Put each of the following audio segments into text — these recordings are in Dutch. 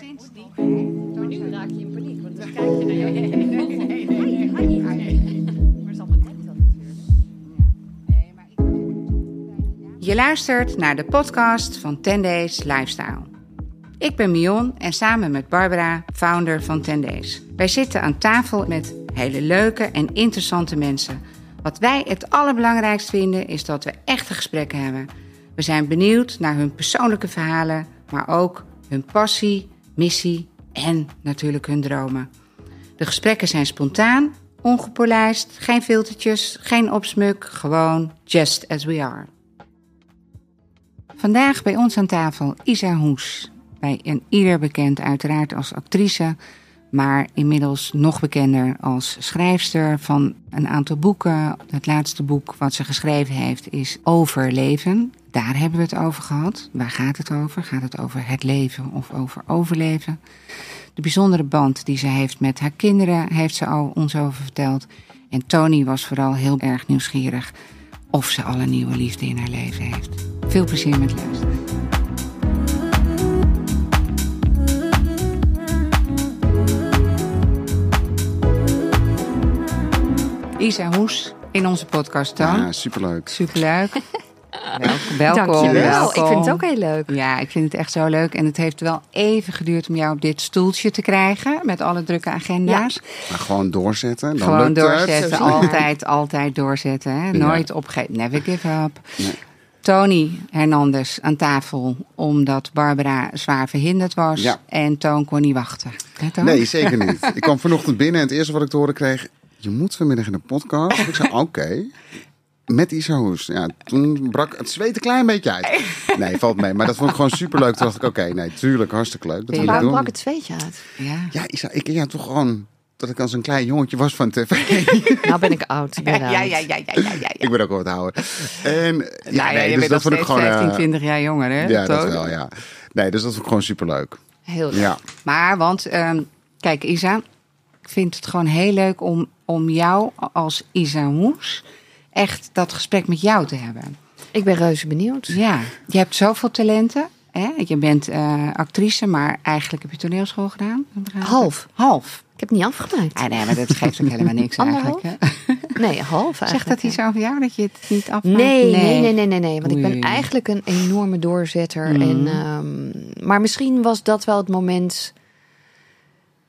Sinds die. Maar nu raak je in paniek, want dan kijk je naar jou. Nee, nee, nee. Maar het is allemaal net dat natuurlijk. Je luistert naar de podcast van 10 Days Lifestyle. Ik ben Mion en samen met Barbara, founder van 10 Days. Wij zitten aan tafel met hele leuke en interessante mensen. Wat wij het allerbelangrijkst vinden is dat we echte gesprekken hebben. We zijn benieuwd naar hun persoonlijke verhalen, maar ook hun passie, missie en natuurlijk hun dromen. De gesprekken zijn spontaan, ongepolijst, geen filtertjes, geen opsmuk, gewoon just as we are. Vandaag bij ons aan tafel Isa Hoes. Bij een ieder bekend uiteraard als actrice, maar inmiddels nog bekender als schrijfster van een aantal boeken. Het laatste boek wat ze geschreven heeft is Overleven. Daar hebben we het over gehad. Waar gaat het over? Gaat het over het leven of over overleven? De bijzondere band die ze heeft met haar kinderen heeft ze al ons over verteld. En Tony was vooral heel erg nieuwsgierig of ze al een nieuwe liefde in haar leven heeft. Veel plezier met luisteren. Isa Hoes in onze podcast, Toon. Ja, superleuk. Superleuk. Welkom, welkom. Dankjewel. welkom. Ik vind het ook heel leuk. Ja, ik vind het echt zo leuk. En het heeft wel even geduurd om jou op dit stoeltje te krijgen. Met alle drukke agenda's. Maar gewoon doorzetten. Dan Gewoon lukt het. doorzetten. Altijd, altijd doorzetten. Hè? Nooit opgeven. Never give up. Nee. Tony Hernandez aan tafel. Omdat Barbara zwaar verhinderd was. Ja. En Toon kon niet wachten. Nee, zeker niet. Ik kwam vanochtend binnen en het eerste wat ik te horen kreeg... Je moet vanmiddag in de podcast. Ik zei, oké. Met Isa Hoes. Ja, toen brak het zweet een klein beetje uit. Nee, valt mee. Maar dat vond ik gewoon superleuk. Toen dacht ik, oké, nee, tuurlijk, hartstikke leuk. Dat wil ik Waarom doen. brak het zweetje uit? Ja. Ja, Isa, ik ja, toch gewoon... Dat ik als een klein jongetje was van tv. Nou ben ik oud. Ik ben Ja, ja, ja, ja, ja, ja, ja. ik ben ook wat ouder. En ja, Nou ja, nee, je dus bent dat nog vond ik steeds gewoon... 15, eh, 20 jaar jonger, hè? ja, dat wel, ja. Nee, dus dat vond ik gewoon superleuk. Heel leuk. Ja. Maar, want, ehm, kijk, Isa, ik vind het gewoon heel leuk om, om jou als Isa Hoes echt dat gesprek met jou te hebben. Ik ben reuze benieuwd. Ja, je hebt zoveel talenten. Hè? Je bent eh, actrice, maar eigenlijk heb je toneelschool gedaan. Half. Half. Ik heb het niet afgemaakt. Ah, nee, maar dat geeft ook helemaal niks eigenlijk. Hè? Nee, half eigenlijk. Zegt dat iets over jou, dat je het niet afmaakt? Nee, nee, nee, nee, nee, nee. Want ik ben eigenlijk een enorme doorzetter. Mhm. En, ehm, maar misschien was dat wel het moment.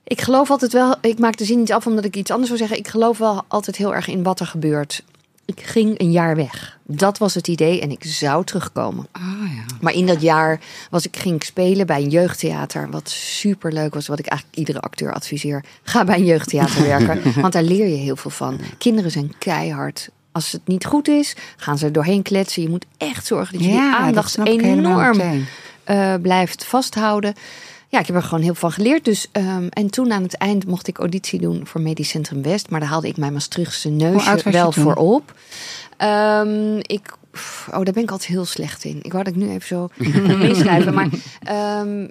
Ik geloof altijd wel. Ik maak de zin niet af omdat ik iets anders wil zeggen. Ik geloof wel altijd heel erg in wat er gebeurt. Ik ging een jaar weg. Dat was het idee en ik zou terugkomen. Ah, ja. Maar in dat jaar was ik, ging ik spelen bij een jeugdtheater. Wat super leuk was. Wat ik eigenlijk iedere acteur adviseer. Ga bij een jeugdtheater werken. Want daar leer je heel veel van. Kinderen zijn keihard. Als het niet goed is, gaan ze er doorheen kletsen. Je moet echt zorgen dat je die Ja, dat aandacht enorm eh, blijft vasthouden. Ja, ik heb er gewoon heel veel van geleerd. Dus, ehm, en toen aan het eind mocht ik auditie doen voor Medisch Centrum West. Maar daar haalde ik mijn Maastrichtse je wel toen? voor op. Ehm, ik, oh, daar ben ik altijd heel slecht in. Ik wou dat ik nu even zo meeschrijven. Maar ehm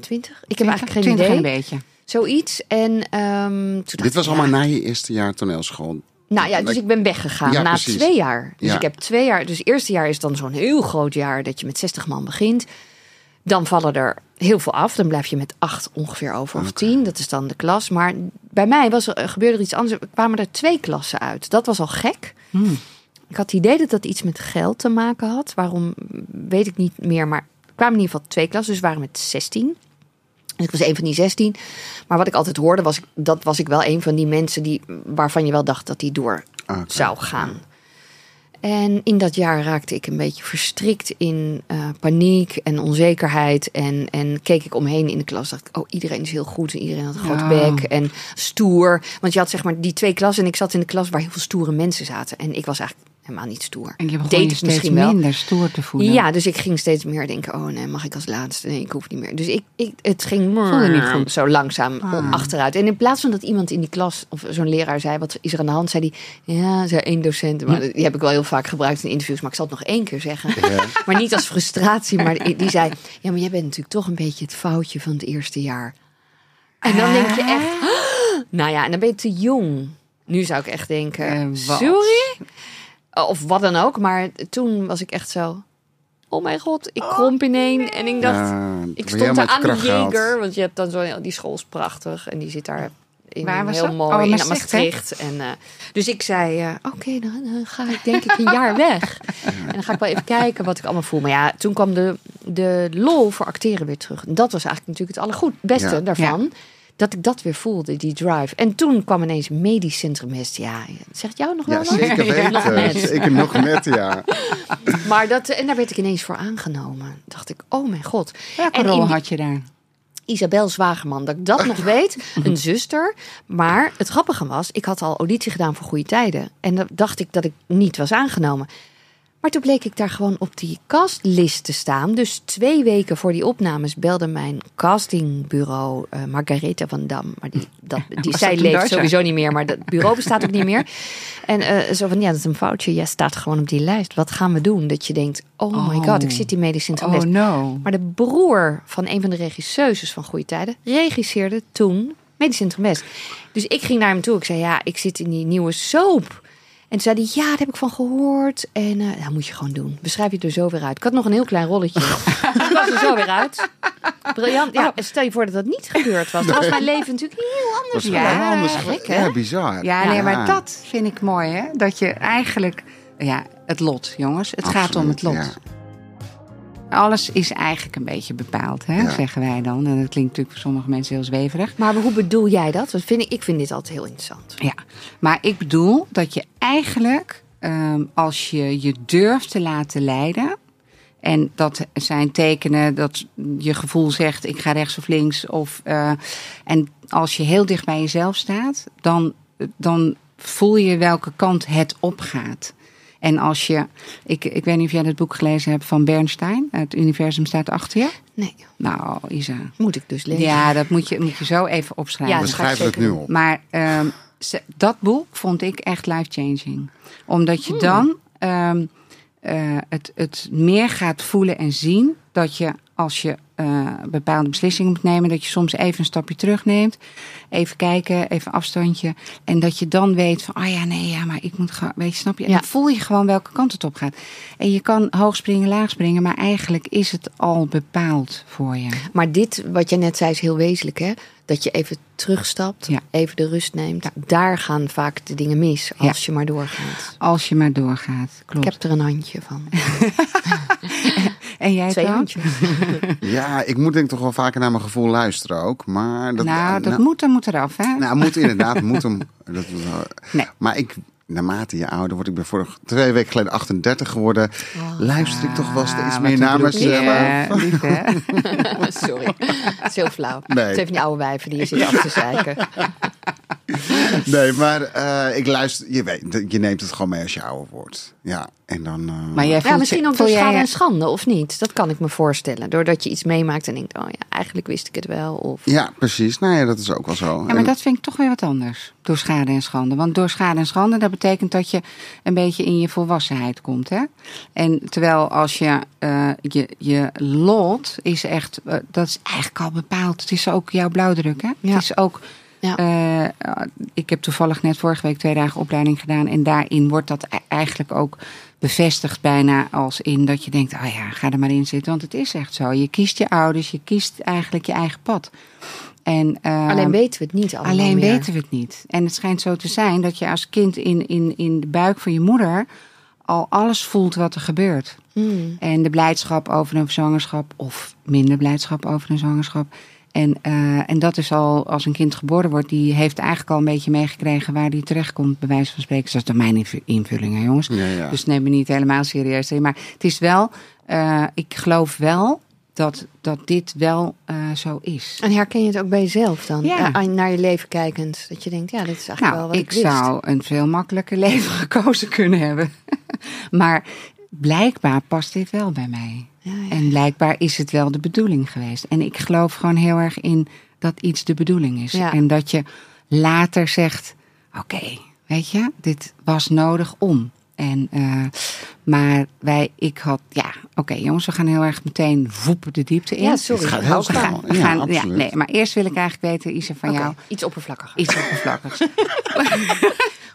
20? Ik heb eigenlijk geen 20 idee. een beetje. Zoiets. En ehm, Dit ik, was ja, allemaal na je eerste jaar toneelschool. nou ja, dus ik ben weggegaan Ja, na precies. twee jaar. Dus Ja. ik heb twee jaar. Dus het eerste jaar is dan zo'n heel groot jaar dat je met 60 man begint. Dan vallen er heel veel af. Dan blijf je met acht ongeveer over of tien. Dat is dan de klas. Maar bij mij was er, gebeurde er iets anders. Er kwamen er twee klassen uit. Dat was al gek. Hmm. Ik had het idee dat dat iets met geld te maken had. Waarom weet ik niet meer. Maar er kwamen in ieder geval twee klassen. Dus we waren met 16. En ik was een van die 16. Maar wat ik altijd hoorde was, dat was ik wel een van die mensen die, waarvan je wel dacht dat die door zou gaan. En in dat jaar raakte ik een beetje verstrikt in eh, paniek en onzekerheid. En, en keek ik omheen in de klas. Dacht ik, oh, iedereen is heel goed. En iedereen had een groot Ja. bek en stoer. Want je had zeg maar die twee klassen. En ik zat in de klas waar heel veel stoere mensen zaten. En ik was eigenlijk helemaal niet stoer. En je begon Deed je steeds misschien wel. minder stoer te voelen. Ja, dus ik ging steeds meer denken: oh nee, mag ik als laatste? Nee, ik hoef niet meer. Dus ik, ik, het ging Voelde niet goed. zo langzaam Ah. achteruit. En in plaats van dat iemand in die klas of zo'n leraar zei: wat is er aan de hand? Zei hij: ja, zei één docent. Maar die heb ik wel heel vaak gebruikt in interviews, maar ik zal het nog één keer zeggen. Maar niet als frustratie, maar die die zei: ja, maar jij bent natuurlijk toch een beetje het foutje van het eerste jaar. En dan denk je echt: nou ja, en dan ben je te jong. Nu zou ik echt denken: sorry. Of wat dan ook. Maar toen was ik echt zo. oh mijn god, ik kromp ineen. En ik dacht, Ja, ik stond daar aan de kracht. Jeger. Want je hebt dan zo, die school is prachtig. En die zit daar in Waar was heel dat? mooi Oh, in Maastricht, Maastricht. En, eh, dus ik zei, eh, oké, dan eh, ga ik denk ik een jaar weg. En dan ga ik wel even kijken wat ik allemaal voel. Maar ja, toen kwam de, de lol voor acteren weer terug. En dat was eigenlijk natuurlijk het allergoed, beste Ja. daarvan. Dat ik dat weer voelde, die drive. En toen kwam ineens medisch centrum. Ja, zegt jou nog wel Ja, wat? zeker weten. Nog net. Zeker nog net, ja. Maar dat, en daar werd ik ineens voor aangenomen. Dacht ik, oh mijn god. Welke En rol had je daar? Isabel Zwagerman, dat ik dat nog weet. Een zuster. Maar het grappige was, ik had al auditie gedaan voor Goede Tijden. En dan dacht ik dat ik niet was aangenomen. Maar toen bleek ik daar gewoon op die castlist te staan. Dus twee weken voor die opnames belde mijn castingbureau uh, Margaretha van Dam. Maar die, dat, die, zij leeft Duitser? sowieso niet meer, maar dat bureau bestaat ook niet meer. En eh, zo van, ja, dat is een foutje. Jij staat gewoon op die lijst. Wat gaan we doen? Dat je denkt, oh, my Oh. god, ik zit in medisch centrum Oh no. Maar de broer van een van de regisseuses van Goede Tijden regisseerde toen Medisch Centrum West. Dus ik ging naar hem toe. Ik zei, ja, ik zit in die nieuwe soap. En toen zei hij, ja, daar heb ik van gehoord. En eh dat moet je gewoon doen. Beschrijf je het er zo weer uit. Ik had nog een heel klein rolletje. ik was er zo weer uit. Briljant. Ja, en stel je voor dat dat niet gebeurd was. Dan was mijn leven natuurlijk heel anders. Is Ja, anders. gek, hè? ja, bizar. Ja, nee, maar dat vind ik mooi, hè? Dat je eigenlijk, ja, het lot, jongens. Het gaat om het lot. Absoluut, Alles is eigenlijk een beetje bepaald, hè? Ja. zeggen wij dan. En dat klinkt natuurlijk voor sommige mensen heel zweverig. Maar hoe bedoel jij dat? Dat vind ik, ik vind dit altijd heel interessant. Ja, maar ik bedoel dat je eigenlijk, ehm, als je je durft te laten leiden. En dat zijn tekenen dat je gevoel zegt: ik ga rechts of links. Of, eh, en als je heel dicht bij jezelf staat, dan, dan voel je welke kant het opgaat. En als je, ik, ik weet niet of jij het boek gelezen hebt van Bernstein, Het Universum staat achter je. Nee, Nou, Isa. moet ik dus lezen. Ja, dat moet je, moet je zo even opschrijven. Ja, We schrijven het nu op. Maar ehm, ze- dat boek vond ik echt life-changing. Omdat Hmm. je dan ehm, eh, het, het meer gaat voelen en zien dat je als je eh, bepaalde beslissingen moet nemen, dat je soms even een stapje terugneemt. Even kijken, even afstandje. En dat je dan weet van, oh ja, nee, ja, maar ik moet weet je, snap je? En Ja. dan voel je gewoon welke kant het op gaat. En je kan hoog springen, laag springen, maar eigenlijk is het al bepaald voor je. Maar dit, wat je net zei, is heel wezenlijk, hè? Dat je even terugstapt, Ja. even de rust neemt. Daar gaan vaak de dingen mis, als je maar doorgaat. Als je maar doorgaat, Ik klopt. heb er een handje van. En jij Twee handjes. Ja, ik moet denk ik toch wel vaker naar mijn gevoel luisteren ook. Maar dat, nou, dat nou, moet, moet eraf, hè? nou, moet inderdaad, moet hem. Dat, Nee. Maar ik, naarmate je ouder wordt, ik ben vorig twee weken geleden 38 geworden, luister ik toch wel steeds Ah, meer wat naar mezelf. hè? Lief, hè? Sorry, het is heel flauw. Nee. Het heeft die oude wijven die je zit af te zeiken. Nee, maar eh, ik luister, je weet, je neemt het gewoon mee als je ouder wordt. Ja, en dan. eh, Maar jij Ja, misschien je- ook door jij schade en schande, of niet? Dat kan ik me voorstellen. Doordat je iets meemaakt en denkt, oh ja, eigenlijk wist ik het wel. Of... Ja, precies. Nou ja, dat is ook wel zo. Ja, maar En- dat vind ik toch weer wat anders. Door schade en schande. Want door schade en schande, dat betekent dat je een beetje in je volwassenheid komt. Hè? En terwijl als je, eh, je, je lot is echt, dat is eigenlijk al bepaald. Het is ook jouw blauwdruk. Hè? Ja. Het is ook, Ja. eh, ik heb toevallig net vorige week twee dagen opleiding gedaan. En daarin wordt dat e- eigenlijk ook bevestigd bijna als in dat je denkt, oh ja, ga er maar in zitten. Want het is echt zo. Je kiest je ouders, je kiest eigenlijk je eigen pad. En, eh, Alleen weten we het niet allemaal Alleen meer. weten we het niet. En het schijnt zo te zijn dat je als kind in, in, in de buik van je moeder al alles voelt wat er gebeurt. Hmm. En de blijdschap over een zwangerschap of minder blijdschap over een zwangerschap. En, eh, en dat is al, als een kind geboren wordt, die heeft eigenlijk al een beetje meegekregen waar die terechtkomt, bij wijze van spreken. Dat is dan mijn inv- invulling, hè, jongens. Ja, ja. Dus neem me niet helemaal serieus. Maar het is wel, eh, ik geloof wel dat, dat dit wel eh, zo is. En herken je het ook bij jezelf dan? Ja. Naar je leven kijkend. Dat je denkt, ja, dit is eigenlijk Nou, wel wat ik, ik, wist. zou een veel makkelijker leven gekozen kunnen hebben. maar blijkbaar past dit wel bij mij. Ja, ja. En blijkbaar is het wel de bedoeling geweest. En ik geloof gewoon heel erg in dat iets de bedoeling is. Ja. En dat je later zegt: Oké, weet je, dit was nodig om. En, eh, Maar wij, ik had, ja, oké jongens, we gaan heel erg meteen voepen de diepte in. Ja, sorry. Het gaat heel snel. Ja, gaan, ja, nee, maar eerst wil ik eigenlijk weten, Isa, van jou Iets oppervlakkiger. iets oppervlakkigs.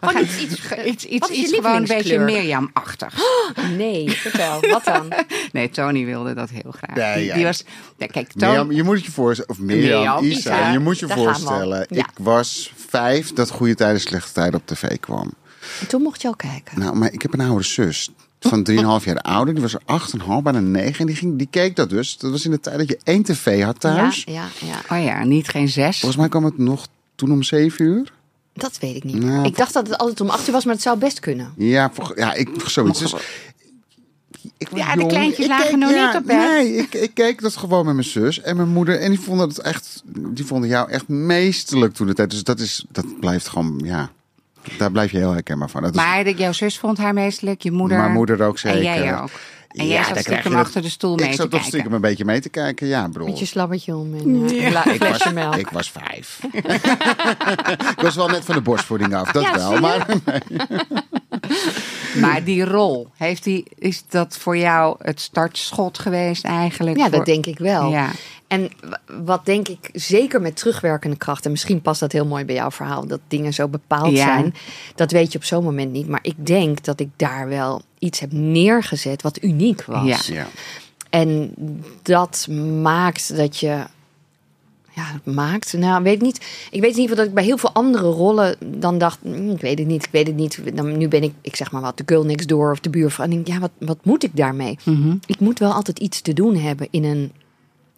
Gaan- iets, iets, iets, iets, gewoon een beetje? Mirjam-achtig. Nee, vertel. Wat dan? Nee, Tony wilde dat heel graag. Ja, die, ja. die was, ja, kijk, Tony, Mirjam, je moet je voorstellen, of Mirjam, Mirjam, Isa, Isa, je moet je voorstellen. Ja. Ik was vijf dat Goede Tijden, Slechte Tijden op tv kwam. En toen mocht je al kijken. Nou, maar ik heb een oudere zus van 3,5 jaar ouder. Die was er 8,5, bijna 9. En die, ging, die keek dat dus. Dat was in de tijd dat je één tv had thuis. Ja, ja, ja. oh ja, niet geen zes. Volgens mij kwam het nog toen om 7 uur. Dat weet ik niet. Nou, ik dacht dat het altijd om acht uur was, maar het zou best kunnen. Ja, ja ik, zoiets. Dus, ik Ja, de kleintjes Ik lagen keek- nog ja, niet op bed. Nee, ik, ik keek dat gewoon met mijn zus en mijn moeder. En die vonden het echt, die vonden jou echt meesterlijk toen de tijd. Dus dat is, dat blijft gewoon, ja. Daar blijf je heel herkenbaar van. Dat is, Maar jouw zus vond haar meestelijk, je moeder. Mijn moeder ook zeker. En jij ook. En jij Ja, zat stiekem je dat- achter de stoel mee ik te zat toch kijken. stiekem een beetje mee te kijken. Ja, bro. Met je slabbertje om en eh, Ik was, melk. ik was vijf. ik was wel net van de borstvoeding af, dat Ja, wel. Maar Maar die rol, heeft die, is dat voor jou het startschot geweest eigenlijk? Ja, voor- dat denk ik wel. Ja. En wat denk ik zeker met terugwerkende kracht, en misschien past dat heel mooi bij jouw verhaal, dat dingen zo bepaald Ja. zijn, dat weet je op zo'n moment niet. Maar ik denk dat ik daar wel iets heb neergezet wat uniek was. Ja. ja. En dat maakt dat je. Ja, het maakt. Nou, weet ik niet. Ik weet in ieder geval dat ik bij heel veel andere rollen dan dacht. "Hm, ik weet het niet, ik weet het niet. Dan, nu ben ik, ik zeg maar wat, de girl next door of de buurvrouw. En ik denk, ja, wat, wat moet ik daarmee? Mhm. Ik moet wel altijd iets te doen hebben in een,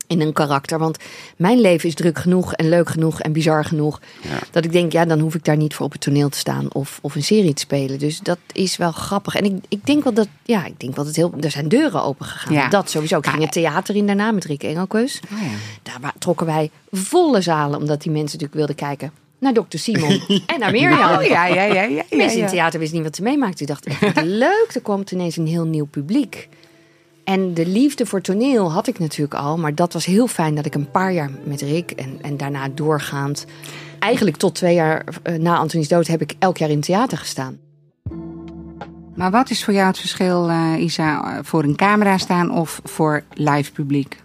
in een karakter. Want mijn leven is druk genoeg en leuk genoeg en bizar genoeg. Ja. Dat ik denk, ja, dan hoef ik daar niet voor op het toneel te staan of, of een serie te spelen. Dus dat is wel grappig. En ik, ik denk wel dat, ja, ik denk wel dat heel, er zijn deuren open gegaan. Ja. Dat sowieso. Ik ging het theater in daarna met Rick Engelkeus. Oh ja. Daar trokken wij volle zalen, omdat die mensen natuurlijk wilden kijken naar Dr. Simon en naar Mirjam. Oh ja, ja, ja. ja, ja, Mensen in het theater wisten niet wat ze meemaakten. Die dachten, echt, wat leuk, er kwam ineens een heel nieuw publiek. En de liefde voor toneel had ik natuurlijk al. Maar dat was heel fijn dat ik een paar jaar met Rick en, en daarna doorgaand... Eigenlijk tot twee jaar eh, na Antonies dood heb ik elk jaar in theater gestaan. Maar wat is voor jou het verschil, eh, Isa, voor een camera staan of voor live publiek?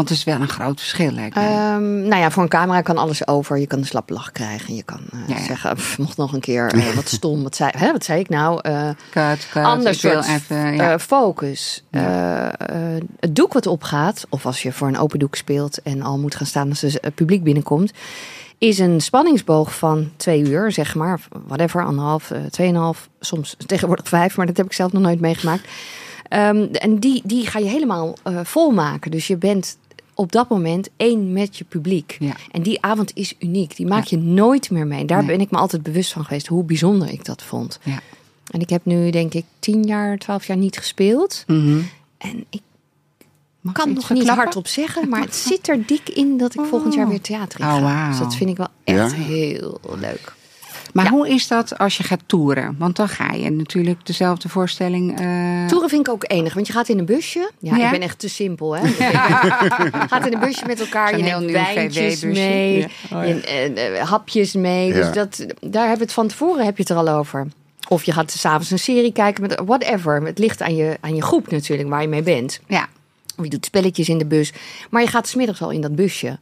Want het is wel een groot verschil, lijkt mij. Ehm, nou ja, voor een camera kan alles over. Je kan een slappe lach krijgen. Je kan eh, Ja, ja. zeggen, pff, mocht nog een keer eh, wat stom. Wat zei, hè, wat zei ik nou? Eh, cut, cut. ander soort even, ja. focus. Het doek wat opgaat, of als je voor een open doek speelt en al moet gaan staan als het publiek binnenkomt, is een spanningsboog van twee uur, zeg maar. Whatever, anderhalf, tweeënhalf, soms tegenwoordig vijf, maar dat heb ik zelf nog nooit meegemaakt. Ehm, en die, die ga je helemaal eh, volmaken. Dus je bent op dat moment één met je publiek. Ja. En die avond is uniek. Die maak je nooit meer mee. Daar Nee. ben ik me altijd bewust van geweest hoe bijzonder ik dat vond. Ja. En ik heb nu denk ik tien jaar, twaalf jaar niet gespeeld. Mhm. En ik Mag kan nog niet hardop zeggen, maar het zit er dik in dat ik volgend jaar weer theater in ga. Oh, wauw. Dus dat vind ik wel echt Ja? heel leuk. Maar Ja. hoe is dat als je gaat toeren? Want dan ga je natuurlijk dezelfde voorstelling. eh, Toeren vind ik ook enig, want je gaat in een busje. Ja, Ja. ik ben echt te simpel, hè. gaat in een busje met elkaar, Zo'n je heel neemt nieuw wijntjes mee, Ja. Oh, je, eh, hapjes mee. Ja. Dus dat, daar hebben we het van tevoren heb je het er al over. Of je gaat s'avonds een serie kijken met whatever. Het ligt aan je, aan je groep natuurlijk, waar je mee bent. Ja. Of je doet spelletjes in de bus. Maar je gaat smiddags al in dat busje.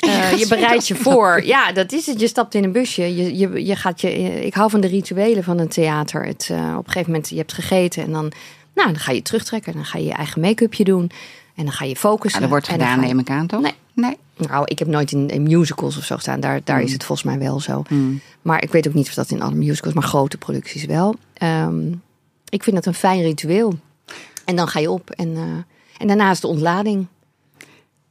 Eh, je bereidt je voor. Ja, dat is het. Je stapt in een busje. Je, je, je gaat je, ik hou van de rituelen van een theater. Het, eh, op een gegeven moment, je hebt gegeten en dan, nou, dan ga je terugtrekken. Dan ga je je eigen make-upje doen. En dan ga je focussen. Ah, dat wordt En dan gedaan, je- neem ik aan, toch? Nee. Nee. Nou, ik heb nooit in, in musicals of zo gestaan. Daar, daar Hmm. is het volgens mij wel zo. Maar ik weet ook niet of dat in alle musicals, maar grote producties wel. Ehm, ik vind het een fijn ritueel. En dan ga je op en, eh, en daarna is de ontlading.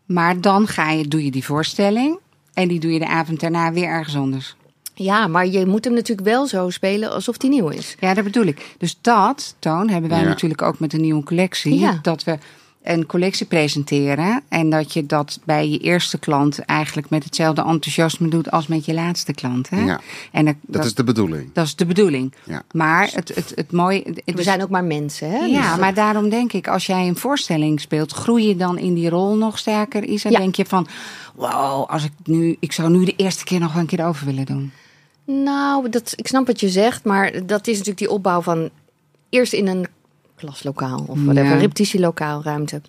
Maar dan ga je, doe je die voorstelling. En die doe je de avond daarna weer ergens anders. Ja, maar je moet hem natuurlijk wel zo spelen alsof die nieuw is. Ja, dat bedoel ik. Dus dat, Toon, hebben wij Ja. natuurlijk ook met de nieuwe collectie. Ja. Dat we een collectie presenteren. En dat je dat bij je eerste klant eigenlijk met hetzelfde enthousiasme doet als met je laatste klant. Hè? Ja. En dat, Dat is de bedoeling. dat is de bedoeling. Ja. Maar het, het, het mooie. het- We zijn ook maar mensen, hè? ja, Dus- maar daarom denk ik, als jij een voorstelling speelt, groei je dan in die rol nog sterker? Isa, Ja. denk je van, wow, als ik nu, ik zou nu de eerste keer nog een keer over willen doen. Nou, dat, ik snap wat je zegt, maar dat is natuurlijk die opbouw van... eerst in een klaslokaal of whatever, Ja. repetitielokaal ruimte.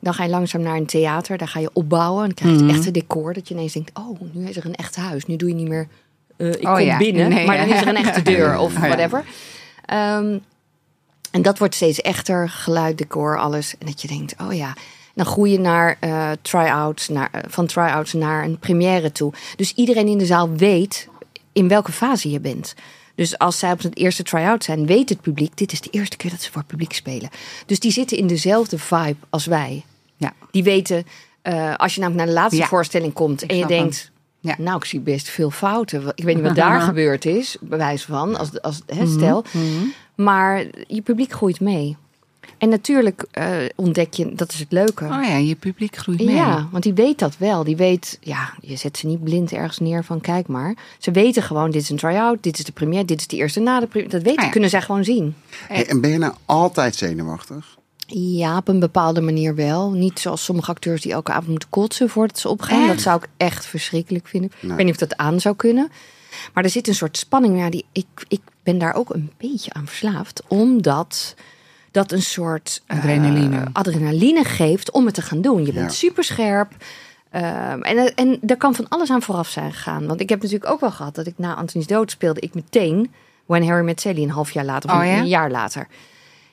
Dan ga je langzaam naar een theater, daar ga je opbouwen. En krijg je het echte decor, dat je ineens denkt, oh, nu is er een echt huis. Nu doe je niet meer, eh, ik Oh kom ja, binnen, nee, maar dan is er een echte deur of Oh whatever. Ehm, en dat wordt steeds echter, geluid, decor, alles. En dat je denkt, oh ja. Dan groei je naar eh try-outs, naar, eh, van try-outs naar een première toe. Dus iedereen in de zaal weet in welke fase je bent. Dus als zij op het eerste try-out zijn, weet het publiek... dit is de eerste keer dat ze voor het publiek spelen. Dus die zitten in dezelfde vibe als wij. Ja. Die weten, eh, als je namelijk naar de laatste Ja. voorstelling komt... Ik en je denkt, Ja. nou, ik zie best veel fouten. Ik weet niet wat daar gebeurd is, bewijs van, als, als hè, stel. Mhm. Maar je publiek groeit mee. En natuurlijk eh, ontdek je, dat is het leuke. Oh ja, je publiek groeit mee. Ja, want die weet dat wel. Die weet, ja, je zet ze niet blind ergens neer van kijk maar. Ze weten gewoon, dit is een try-out, dit is de première, dit is de eerste na de première. Dat weten, Ah ja. kunnen zij gewoon zien. Hey, en ben je nou altijd zenuwachtig? Ja, op een bepaalde manier wel. Niet zoals sommige acteurs die elke avond moeten kotsen voordat ze opgaan. Echt? Dat zou ik echt verschrikkelijk vinden. Nee. Ik weet niet of dat aan zou kunnen. Maar er zit een soort spanning. Ja, die, ik, ik ben daar ook een beetje aan verslaafd. Omdat dat een soort eh, Adrenaline. adrenaline geeft om het te gaan doen. Je bent Ja. super scherp. en, en er kan van alles aan vooraf zijn gegaan. Want ik heb natuurlijk ook wel gehad dat ik na Anthony's dood speelde ik meteen When Harry Met Sally een half jaar later of Oh ja? een jaar later.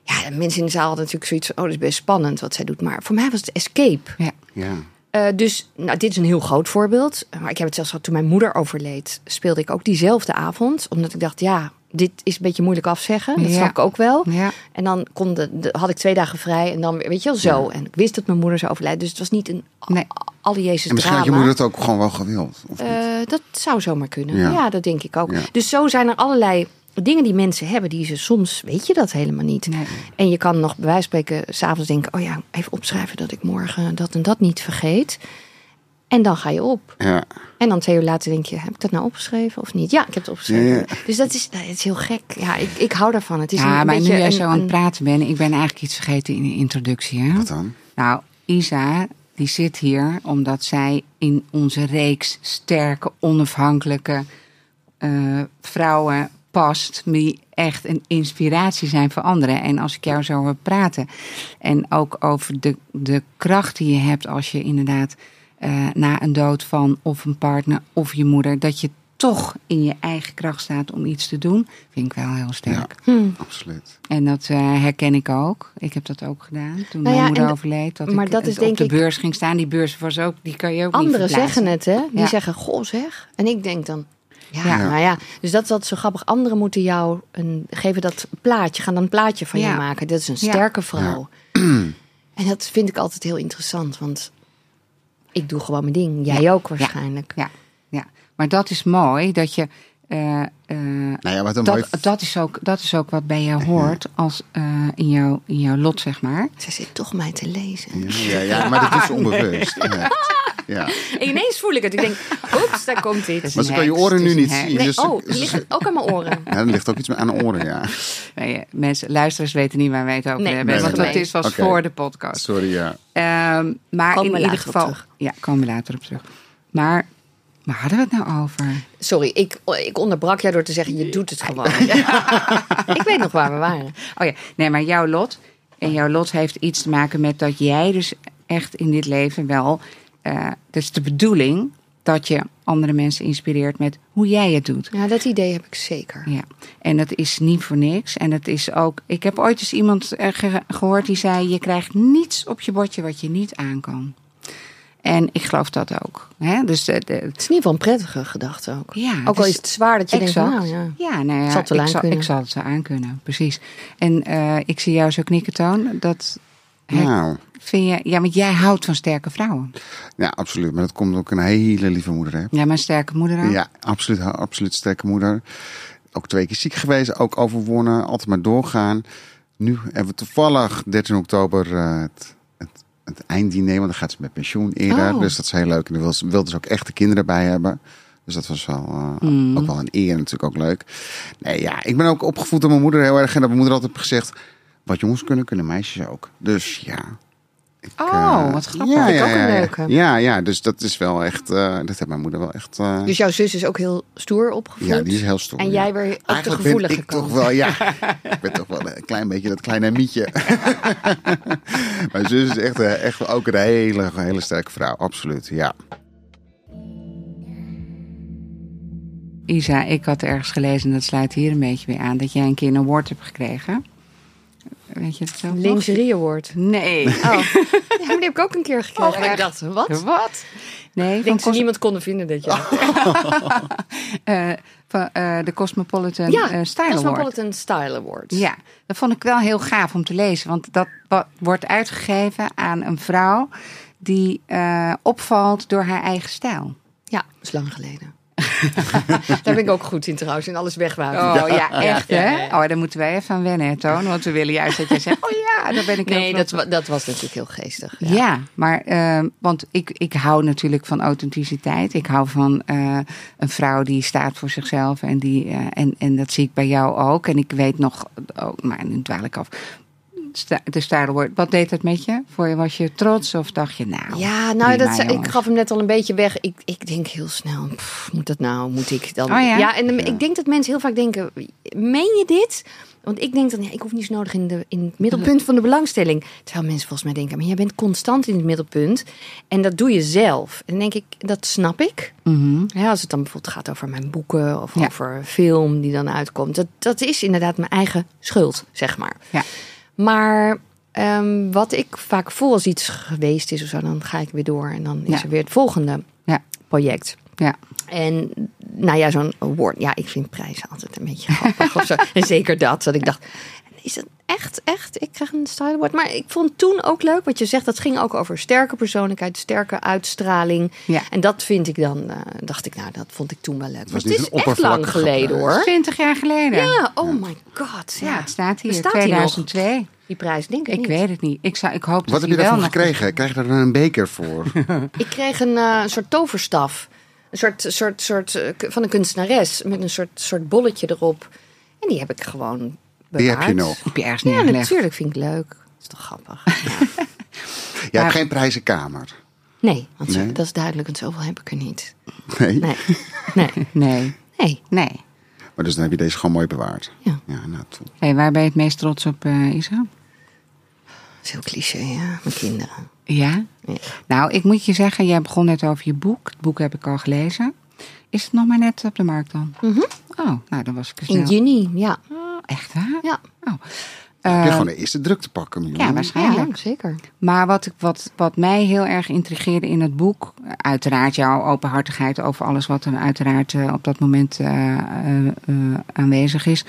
Ja, de mensen in de zaal hadden natuurlijk zoiets van, oh, dat is best spannend wat zij doet. Maar voor mij was het escape. Ja. Ja. Eh, dus nou, dit is een heel groot voorbeeld. Maar ik heb het zelfs gehad toen mijn moeder overleed. Speelde ik ook diezelfde avond. Omdat ik dacht, ja, dit is een beetje moeilijk afzeggen. Dat Ja. snap ik ook wel. Ja. En dan kon de, de- had ik twee dagen vrij. En dan, weet je wel, zo. En ik wist dat mijn moeder zou overlijden. Dus het was niet een Nee. alle Jezus En misschien had je moeder het ook gewoon wel gewild. Of? Eh, dat zou zomaar kunnen. Ja. Dat denk ik ook. Dus zo zijn er allerlei dingen die mensen hebben, die ze soms, weet je dat helemaal niet. Nee. En je kan nog bij wijze van spreken s'avonds denken, oh ja, even opschrijven dat ik morgen dat en dat niet vergeet. En dan ga je op. ja. En dan twee uur later denk je, heb ik dat nou opgeschreven of niet? Ja, ik heb het opgeschreven. Ja, ja. Dus dat is, dat is heel gek. Ja, ik, ik hou daarvan. Het is Ja, een maar nu beetje jij een- zo aan het praten bent, ik ben eigenlijk iets vergeten in de introductie. Hè? Wat dan? Nou, Isa, die zit hier omdat zij in onze reeks sterke, onafhankelijke eh, vrouwen past. Die echt een inspiratie zijn voor anderen. En als ik jou zo hoor praten. En ook over de, de kracht die je hebt als je inderdaad eh, na een dood van of een partner of je moeder. dat je toch in je eigen kracht staat om iets te doen. Vind ik wel heel sterk. Ja, Hm. absoluut. En dat eh, herken ik ook. Ik heb dat ook gedaan toen Nou ja, mijn moeder overleed. Dat maar ik dat is op denk de ik- beurs ging staan. Die beurs was ook, die kan je ook Anderen niet zeggen het, hè? Die Ja. zeggen, goh zeg. En ik denk dan, ja, Ja. nou ja. Dus dat is wat zo grappig. Anderen moeten jou een, geven dat plaatje, gaan dan een plaatje van Ja. je maken. Dat is een Ja. sterke vrouw. En dat vind ik altijd heel interessant, want ik doe gewoon mijn ding. Jij ook waarschijnlijk. Ja, ja, maar dat is mooi dat je. eh, eh, Nou ja, wat een mooi... dat, dat, is ook, dat is ook wat bij jou hoort als eh, in, jouw, in jouw lot, zeg maar. Zij zit toch mij te lezen. Ja, ja, ja, maar dat is onbewust. Ja. Ja. En ineens voel ik het. Ik denk, oeps, daar komt iets. Maar ze kan je oren nu niet zien. Nee, dus- oh, die ligt ook aan mijn oren. Ja, er ligt ook iets aan de oren, ja. Nee, mensen, luisteraars weten niet waar wij het over Nee, hebben. nee, want nee. dat is was voor de podcast. Sorry, ja. Ehm, maar Komen in ieder geval. terug. Ja, komen we later op terug. Maar waar hadden we het nou over? Sorry, ik, ik onderbrak jou door te zeggen, je doet het gewoon. ik weet nog waar we waren. Oh ja, nee, maar jouw lot. En jouw lot heeft iets te maken met dat jij dus echt in dit leven wel. Dat is de bedoeling dat je andere mensen inspireert met hoe jij het doet. Ja, dat idee heb ik zeker. Ja, en dat is niet voor niks. En het is ook. Ik heb ooit eens iemand eh, ge- gehoord die zei: Je krijgt niets op je bordje wat je niet aan kan. En ik geloof dat ook. Hè? Dus de, de- Het is in ieder geval een prettige gedachte ook. ja, ook al dus- is het zwaar dat je denkt, Exact. nou ja. Ja, nou ja, Zal ik, zal, ik zal het zo aankunnen, precies. En eh, ik zie jou zo knikken, Toon. Dat Nou, vind je... Ja, want jij houdt van sterke vrouwen. ja, absoluut. Maar dat komt ook een hele lieve moeder, hè. Ja, mijn sterke moeder ook. Ja, absoluut, absoluut sterke moeder. Ook twee keer ziek geweest, ook overwonnen, altijd maar doorgaan. Nu hebben we toevallig 13 oktober eh, het, het, het einddiner, want dan gaat ze met pensioen eerder. Oh. Dus dat is heel leuk. En dan wil ze, ook echt de kinderen bij hebben. Dus dat was wel, eh, ook wel een eer natuurlijk ook leuk. Nee, ja, ik ben ook opgevoed door mijn moeder heel erg. En dat mijn moeder altijd heeft gezegd, wat jongens kunnen, kunnen meisjes ook. Dus ja, Oh, wat grappig. Ja, ja, ook een ja, ja. leuke. Ja, ja, dus dat is wel echt. eh, dat heeft mijn moeder wel echt. eh, Dus jouw zus is ook heel stoer opgevoed. ja, die is heel stoer. En ja. jij weer ook de Eigenlijk gevoelige ben ik kant. toch wel, ja. ik ben toch wel een klein beetje dat kleine mietje. Mijn zus is echt, eh, echt ook een hele, hele sterke vrouw, absoluut. Ja. Isa, ik had ergens gelezen, en dat sluit hier een beetje weer aan, dat jij een keer een award hebt gekregen. Weet je het nog? Lingerie award. Nee. Oh. ja, maar die heb ik ook een keer gekregen. Oh, ik dacht, wat? Wat? Nee, Ik denk ze Cos- niemand konden vinden dit jaar. eh, van eh, de Cosmopolitan ja, eh, Style Award. Cosmopolitan Style Award. Ja, dat vond ik wel heel gaaf om te lezen. Want dat wordt uitgegeven aan een vrouw die opvalt door haar eigen stijl. Ja, dat is lang geleden. Daar ben ik ook goed in trouwens, in alles wegwuiven. Oh ja, echt ja, hè? ja. Oh, daar moeten wij even aan wennen, hè, Toon. Want we willen juist dat jij zegt, oh ja, daar ben ik Nee, dat, wa- dat was natuurlijk heel geestig. Ja, Ja. maar ehm, want ik, ik hou natuurlijk van authenticiteit. Ik hou van eh, een vrouw die staat voor zichzelf. En, die, eh, en, en dat zie ik bij jou ook. En ik weet nog, oh, maar nu dwaal ik af. De Style Award, wat deed dat met je? Voor je was je trots of dacht je nou? Ja, nou, dat, ik gaf hem net al een beetje weg. Ik, ik denk heel snel, pff, moet dat nou? Moet ik dan? Oh ja? en ik denk dat mensen heel vaak denken, meen je dit? Want ik denk dan, ja, ik hoef niet zo nodig in, de, in het middelpunt van de belangstelling. Terwijl mensen volgens mij denken, maar jij bent constant in het middelpunt. En dat doe je zelf. En dan denk ik, dat snap ik. Mhm. Ja, als het dan bijvoorbeeld gaat over mijn boeken of Ja. over een film die dan uitkomt. Dat, dat is inderdaad mijn eigen schuld, zeg maar. Ja. Maar ehm, wat ik vaak voel als iets geweest is of zo, dan ga ik weer door. En dan is Ja. er weer het volgende Ja. project. Ja. En nou ja, zo'n award. Ja, ik vind prijzen altijd een beetje grappig of zo. En zeker dat. Dat ik dacht, is het echt, echt? Ik krijg een style award. Maar ik vond toen ook leuk wat je zegt. Dat ging ook over sterke persoonlijkheid, sterke uitstraling. Ja. En dat vind ik dan, eh, dacht ik, nou, dat vond ik toen wel leuk. Maar was het niet is een echt lang geleden hoor. 20 jaar geleden. Ja, oh my god. Ja, Ja, het staat hier, Bestaat die nog? 2002. Die prijs, denk ik Ik niet. weet het niet. Ik, zou, ik hoop dat Wat heb je nog- gekregen? Krijg je daar dan een beker voor? Ik kreeg een eh, soort toverstaf. Een soort, soort, soort eh, van een kunstenares. Met een soort, soort bolletje erop. En die heb ik gewoon. Die heb je nog. Heb je ergens Ja, natuurlijk vind ik leuk. Dat is toch grappig. Ja. Maar- hebt geen prijzenkamer. Nee, want Nee? dat is duidelijk. Want zoveel heb ik er niet. Nee. Nee, nee, Nee, nee. nee. Maar dus dan heb je deze gewoon mooi bewaard. Ja. Ja, nou, toen. Hey, waar ben je het meest trots op, eh, Isa? Dat is heel cliché, ja. Mijn kinderen. Ja? Ja. Nou, ik moet je zeggen, jij begon net over je boek. Het boek heb ik al gelezen. Is het nog maar net op de markt dan? Oh, nou, dan was ik er snel. In juni, ja. Oh, echt waar? Ja, Oh. heb je Eh, gewoon de eerste druk te pakken. Miljoen. ja, waarschijnlijk. ja zeker. Maar wat, ik- wat, wat mij heel erg intrigeerde in het boek, uiteraard jouw openhartigheid over alles wat er uiteraard eh, op dat moment eh, aanwezig is.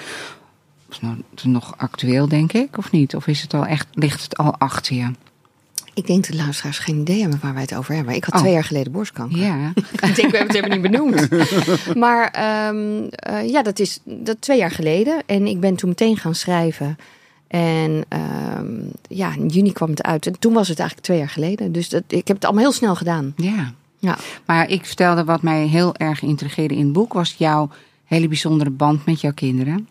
Is nou- is het nog actueel, denk ik, of niet? Of is het al echt, ligt het al achter je? Ik denk dat luisteraars geen idee hebben waar wij het over hebben. Ik had Oh. twee jaar geleden borstkanker. Ja. ik denk, we hebben het helemaal niet benoemd. maar ehm, eh, ja, dat is dat twee jaar geleden. En ik ben toen meteen gaan schrijven. En ehm, ja, in juni kwam het uit. En toen was het eigenlijk twee jaar geleden. Dus dat, ik heb het allemaal heel snel gedaan. ja. Ja, Maar ik vertelde wat mij heel erg intrigeerde in het boek, was jouw hele bijzondere band met jouw kinderen.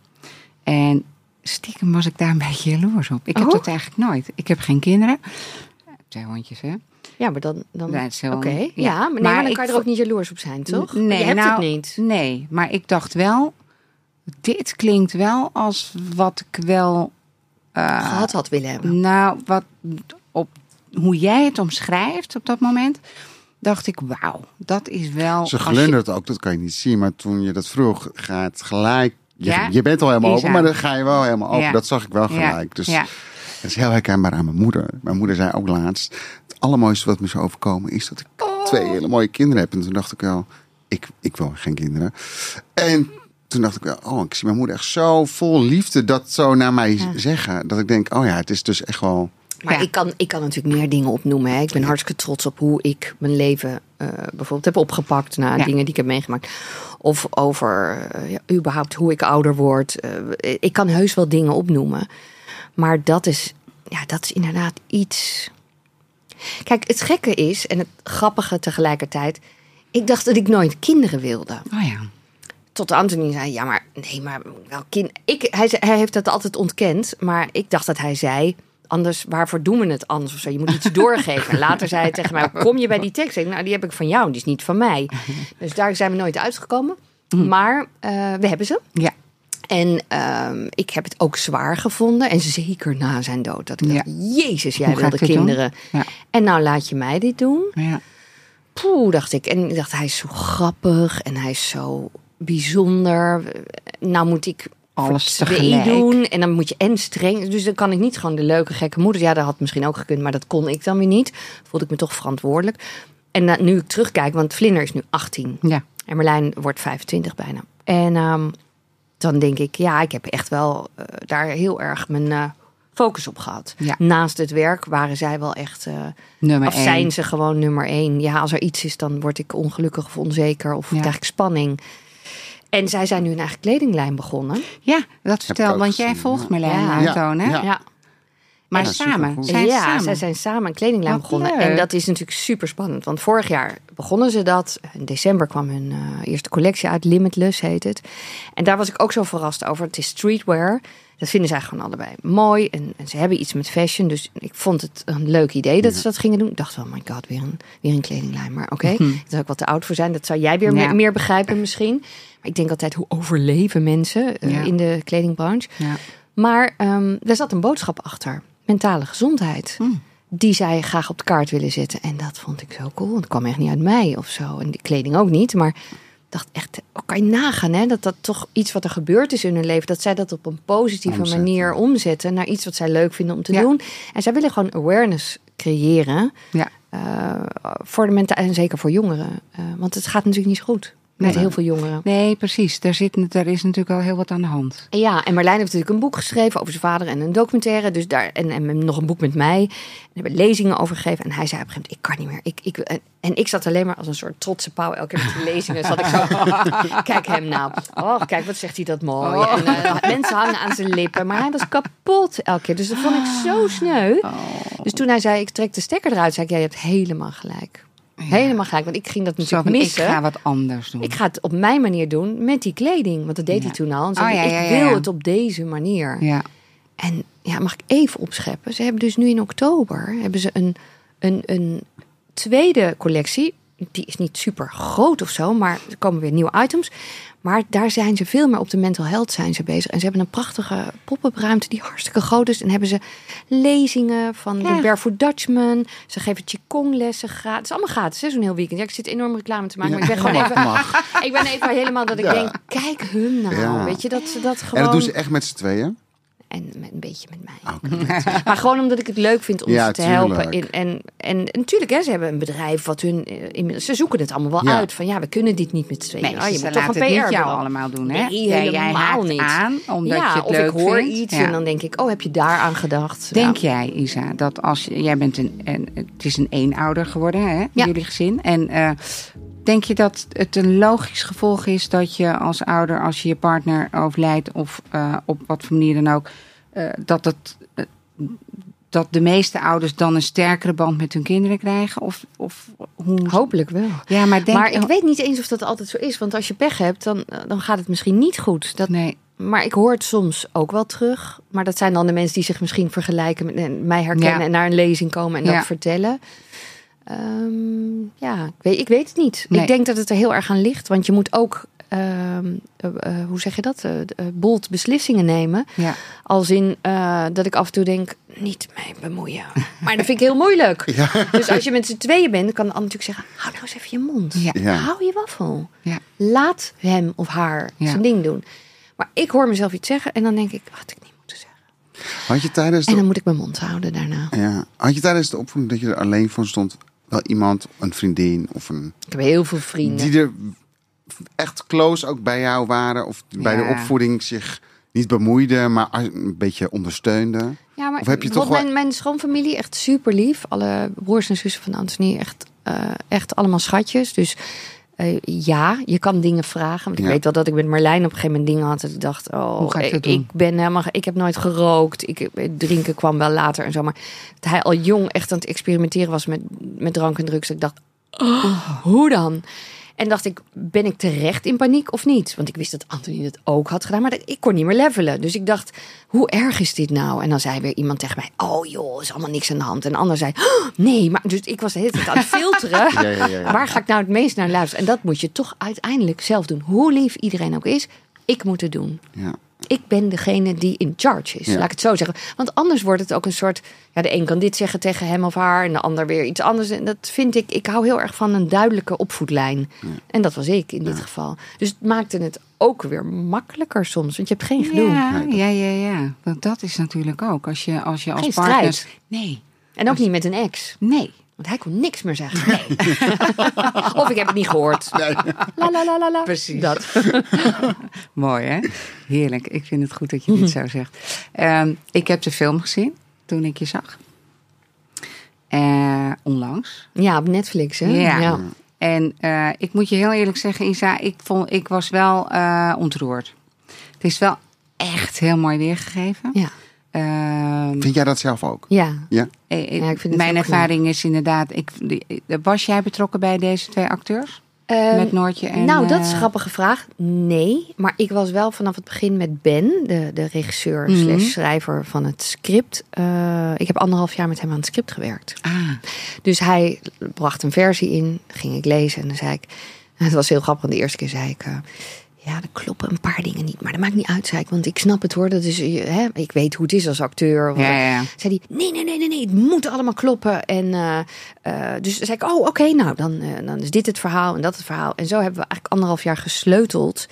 En stiekem was ik daar een beetje jaloers op. Ik heb Oh? dat eigenlijk nooit. Ik heb geen kinderen. Twee hondjes, hè? ja maar dan... dan Oké, ja. ja. maar, nee, Maar maar dan ik kan je er ook niet jaloers op zijn, toch? Nee, je hebt nou, het niet. Nee, maar ik dacht wel, dit klinkt wel als wat ik wel, Gehad had willen hebben. nou, wat op hoe jij het omschrijft op dat moment, dacht ik, wauw, dat is wel. Ze je- glundert ook, dat kan je niet zien. Maar toen je dat vroeg, gaat gelijk... Je, Ja? je bent al helemaal Isa. open, maar dan ga je wel helemaal open. Ja. Dat zag ik wel Ja, gelijk. Dus ja. Dat is heel herkenbaar aan mijn moeder. Mijn moeder zei ook laatst... Het allermooiste wat me is overkomen is dat ik Oh. twee hele mooie kinderen heb. En toen dacht ik wel, ik, ik wil geen kinderen. En toen dacht ik wel, oh, ik zie mijn moeder echt zo vol liefde dat zo naar mij zeggen. Dat ik denk, oh ja, het is dus echt wel... Maar Ja. ik, kan, ik kan natuurlijk meer dingen opnoemen. Hè. Ik ben hartstikke trots op hoe ik mijn leven eh, bijvoorbeeld heb opgepakt. na Ja. dingen die ik heb meegemaakt. Of over eh, ja, überhaupt hoe ik ouder word. Eh, ik kan heus wel dingen opnoemen. Maar dat is, ja, dat is inderdaad iets. Kijk, het gekke is, en het grappige tegelijkertijd. Ik dacht dat ik nooit kinderen wilde. Oh ja. Tot Anthony zei, ja, maar nee, maar wel kind. Ik, hij, hij heeft dat altijd ontkend, maar ik dacht dat hij zei, anders, waarvoor doen we het anders of zo? Je moet iets doorgeven. En later zei hij tegen mij, kom je bij die tekst? Ik, nou, die heb ik van jou, die is niet van mij. Dus daar zijn we nooit uitgekomen. Maar eh, we hebben ze. Ja. En ehm, ik heb het ook zwaar gevonden. En zeker na zijn dood. Dat ik Ja. dacht, jezus, jij wilde kinderen. Ja. En nou laat je mij dit doen. Ja. Poeh, dacht ik. En ik dacht, hij is zo grappig en hij is zo bijzonder. Nou moet ik Alles tegelijk. doen. En dan moet je en streng. Dus dan kan ik niet gewoon de leuke, gekke moeder. Ja, dat had misschien ook gekund, maar dat kon ik dan weer niet. Voelde ik me toch verantwoordelijk. En nu ik terugkijk, want Vlinder is nu 18. Ja. En Merlijn wordt 25 bijna. En ehm, dan denk ik, ja, ik heb echt wel eh, daar heel erg mijn eh, focus op gehad. Ja. Naast het werk waren zij wel echt... eh, Nummer of één. zijn ze gewoon nummer één? Ja, als er iets is, dan word ik ongelukkig of onzeker of Ja. krijg ik spanning. En zij zijn nu een eigen kledinglijn begonnen. Ja, dat vertel, want jij volgt ja. Marlijn Ja. Maartoon, hè? Ja. Maar Ja, samen. Zijn ja samen. zij zijn samen een kledinglijn Wat begonnen. leuk. En dat is natuurlijk super spannend. Want vorig jaar begonnen ze dat. In december kwam hun eh, eerste collectie uit. Limitless heet het. En daar was ik ook zo verrast over. Het is streetwear. Dat vinden zij gewoon allebei mooi. En, en ze hebben iets met fashion. Dus ik vond het een leuk idee dat ze dat gingen doen. Ik dacht wel, my god, weer een, weer een kledinglijn. Maar oké, daar zou ik wat te oud voor zijn. Dat zou jij weer Ja. meer, meer begrijpen misschien. Maar ik denk altijd, hoe overleven mensen eh, Ja. in de kledingbranche? Ja. Maar ehm er zat een boodschap achter. Mentale gezondheid. Hmm. Die zij graag op de kaart willen zetten. En dat vond ik zo cool. Want het kwam echt niet uit mij of zo. En die kleding ook niet. Maar ik dacht echt, oh, kan je nagaan hè? Dat dat toch iets wat er gebeurd is in hun leven. Dat zij dat op een positieve Omzetten. manier omzetten. Naar iets wat zij leuk vinden om te Ja. doen. En zij willen gewoon awareness creëren. Ja. eh, voor de menta en zeker voor jongeren. Eh, want het gaat natuurlijk niet zo goed. Met heel veel jongeren. Nee, precies. Daar, zit, daar is natuurlijk al heel wat aan de hand. Ja, en Marlijn heeft natuurlijk een boek geschreven over zijn vader en een documentaire. Dus daar, en, en nog een boek met mij. En hebben lezingen over gegeven. En hij zei op een gegeven moment, ik kan niet meer. Ik, ik, en, en ik zat alleen maar als een soort trotse pauw. Elke keer met die lezingen zat ik zo. kijk hem nou. Oh, kijk, wat zegt hij dat mooi. En, eh, mensen hangen aan zijn lippen. Maar hij was kapot elke keer. Dus dat vond ik zo sneu. Dus toen hij zei, ik trek de stekker eruit, zei ik, ja, je hebt helemaal gelijk. Helemaal gelijk. Want ik ging dat Zo natuurlijk van, ik missen. ga wat anders doen. Ik ga het op mijn manier doen met die kleding. Want dat deed hij toen al. En Oh, zei, ja, ik wil het op deze manier. Ja. En ja, mag ik even opscheppen? Ze hebben dus nu in oktober hebben ze een, een, een tweede collectie. Die is niet super groot of zo, maar er komen weer nieuwe items. Maar daar zijn ze veel meer op de mental health zijn ze bezig. En ze hebben een prachtige pop-up ruimte die hartstikke groot is. En hebben ze lezingen van Ja. de Barefoot Dutchman. Ze geven Qigong lessen gratis. Het is allemaal gratis, hè, zo'n heel weekend. Ja, ik zit enorm reclame te maken, maar ik ben gewoon mag, even... mag. Ik ben even helemaal dat ik Ja. denk, kijk hun nou. Weet je, dat ze dat gewoon... En dat doen ze echt met z'n tweeën? En met, een beetje met mij. Maar gewoon omdat ik het leuk vind om Ja, ze te tuurlijk. helpen. In, en, en, en natuurlijk, hè, ze hebben een bedrijf wat hun... eh, inmiddels- Ze zoeken het allemaal wel Ja. uit. Van ja, we kunnen dit niet met z'n tweeën. Nee, Oh, je ze moet toch laten een PR niet jou allemaal doen, hè? Nee, Jij- jij haakt niet. aan, omdat ja, je het of leuk ik hoor vindt. iets Ja. en dan denk ik... Oh, heb je daar aan gedacht? Denk Ja. jij, Isa, dat als je, jij bent een, een, het is een eenouder geworden, hè, Ja. jullie gezin. En eh, denk je dat het een logisch gevolg is dat je als ouder, als je je partner overlijdt of eh, op wat voor manier dan ook, eh, dat het eh, dat de meeste ouders dan een sterkere band met hun kinderen krijgen? Of, of hoe? Hopelijk wel. Ja, maar denk maar ik weet niet eens of dat altijd zo is. Want als je pech hebt, dan, dan gaat het misschien niet goed. Dat, Nee, Maar ik hoor het soms ook wel terug. Maar dat zijn dan de mensen die zich misschien vergelijken met mij herkennen Ja. en naar een lezing komen en Ja. dat vertellen. Ehm, ja, ik weet, ik weet het niet. Nee. Ik denk dat het er heel erg aan ligt. Want je moet ook, ehm, eh, eh, hoe zeg je dat, Eh, bold beslissingen nemen. ja. Als in eh, dat ik af en toe denk, niet mee bemoeien. Maar dat vind ik heel moeilijk. Dus als je met z'n tweeën bent, dan kan de ander natuurlijk zeggen, hou nou eens even je mond. Ja. Ja. Hou je waffel. Ja. Laat hem of haar Ja. zijn ding doen. Maar ik hoor mezelf iets zeggen en dan denk ik, had ik niet moeten zeggen. Had je tijdens En dan moet ik mijn mond houden daarna. ja, had je tijdens de opvoeding dat je er alleen voor stond, wel iemand, een vriendin of een Ik heb heel veel vrienden. die er echt close ook bij jou waren of bij de opvoeding zich niet bemoeiden, maar een beetje ondersteunden? Ja, maar Of heb je toch wel- mijn, mijn schoonfamilie echt super lief. Alle broers en zussen van Anthony echt, eh, echt allemaal schatjes. Dus eh, ja, je kan dingen vragen. Want ik Ja. weet wel dat ik met Marlijn op een gegeven moment dingen had. Dat ik dacht, oh, Hoe ga ik doen? ik ben helemaal, ik heb nooit gerookt. Ik, het drinken kwam wel later en zo. Maar dat hij al jong echt aan het experimenteren was met, met drank en drugs. Dat ik dacht, oh, hoe dan? En dacht ik, ben ik terecht in paniek of niet? Want ik wist dat Anthony het ook had gedaan, maar ik kon niet meer levelen. Dus ik dacht, hoe erg is dit nou? En dan zei weer iemand tegen mij, oh joh, is allemaal niks aan de hand. En de ander zei, oh, nee, maar dus ik was de hele tijd aan het filteren. Ja, ja, ja, ja. Waar ga ik nou het meest naar luisteren? En dat moet je toch uiteindelijk zelf doen. Hoe lief iedereen ook is, ik moet het doen. Ja. Ik ben degene die in charge is, Ja. laat ik het zo zeggen. Want anders wordt het ook een soort... Ja, de een kan dit zeggen tegen hem of haar... en de ander weer iets anders. En dat vind ik... Ik hou heel erg van een duidelijke opvoedlijn. En dat was ik in dit geval. Dus het maakte het ook weer makkelijker soms. Want je hebt geen gedoe. Ja, ja, ja, ja. Want dat is natuurlijk ook. Als je als, je als Geen partner... strijd. Nee, En ook niet met een ex. nee. Want hij kon niks meer zeggen. Nee. of ik heb het niet gehoord. La la la la la. Precies. Dat. Mooi, hè? Heerlijk. Ik vind het goed dat je dit zo zegt. Ehm, ik heb de film gezien toen ik je zag. Eh, onlangs. Ja, op Netflix, hè? Ja. En eh, ik moet je heel eerlijk zeggen, Isa, ik, vond, ik was wel eh, ontroerd. Het is wel echt heel mooi weergegeven. Ja. Ehm, Vind jij dat zelf ook? Ja. Ja? eh, eh, Ja, ik vind mijn ervaring is inderdaad. Ik, die- eh, was jij betrokken bij deze twee acteurs? Ehm, Met Noortje en. nou, dat is een grappige vraag. Nee, maar ik was wel vanaf het begin met Ben, de, de regisseur Mhm. slash schrijver van het script. Eh, ik heb anderhalf jaar met hem aan het script gewerkt. Ah, Dus hij bracht een versie in, ging ik lezen en dan zei ik... Het was heel grappig, want de eerste keer zei ik... eh, ja, er kloppen een paar dingen niet, maar dat maakt niet uit, zei ik. Want ik snap het hoor, dat is, eh, hè, ik weet hoe het is als acteur. Of- ja, zei hij, nee, nee, nee, nee, nee, het moet allemaal kloppen. En eh, eh, dus zei ik, oh, oké, nou, dan, eh, dan is dit het verhaal en dat het verhaal. En zo hebben we eigenlijk anderhalf jaar gesleuteld.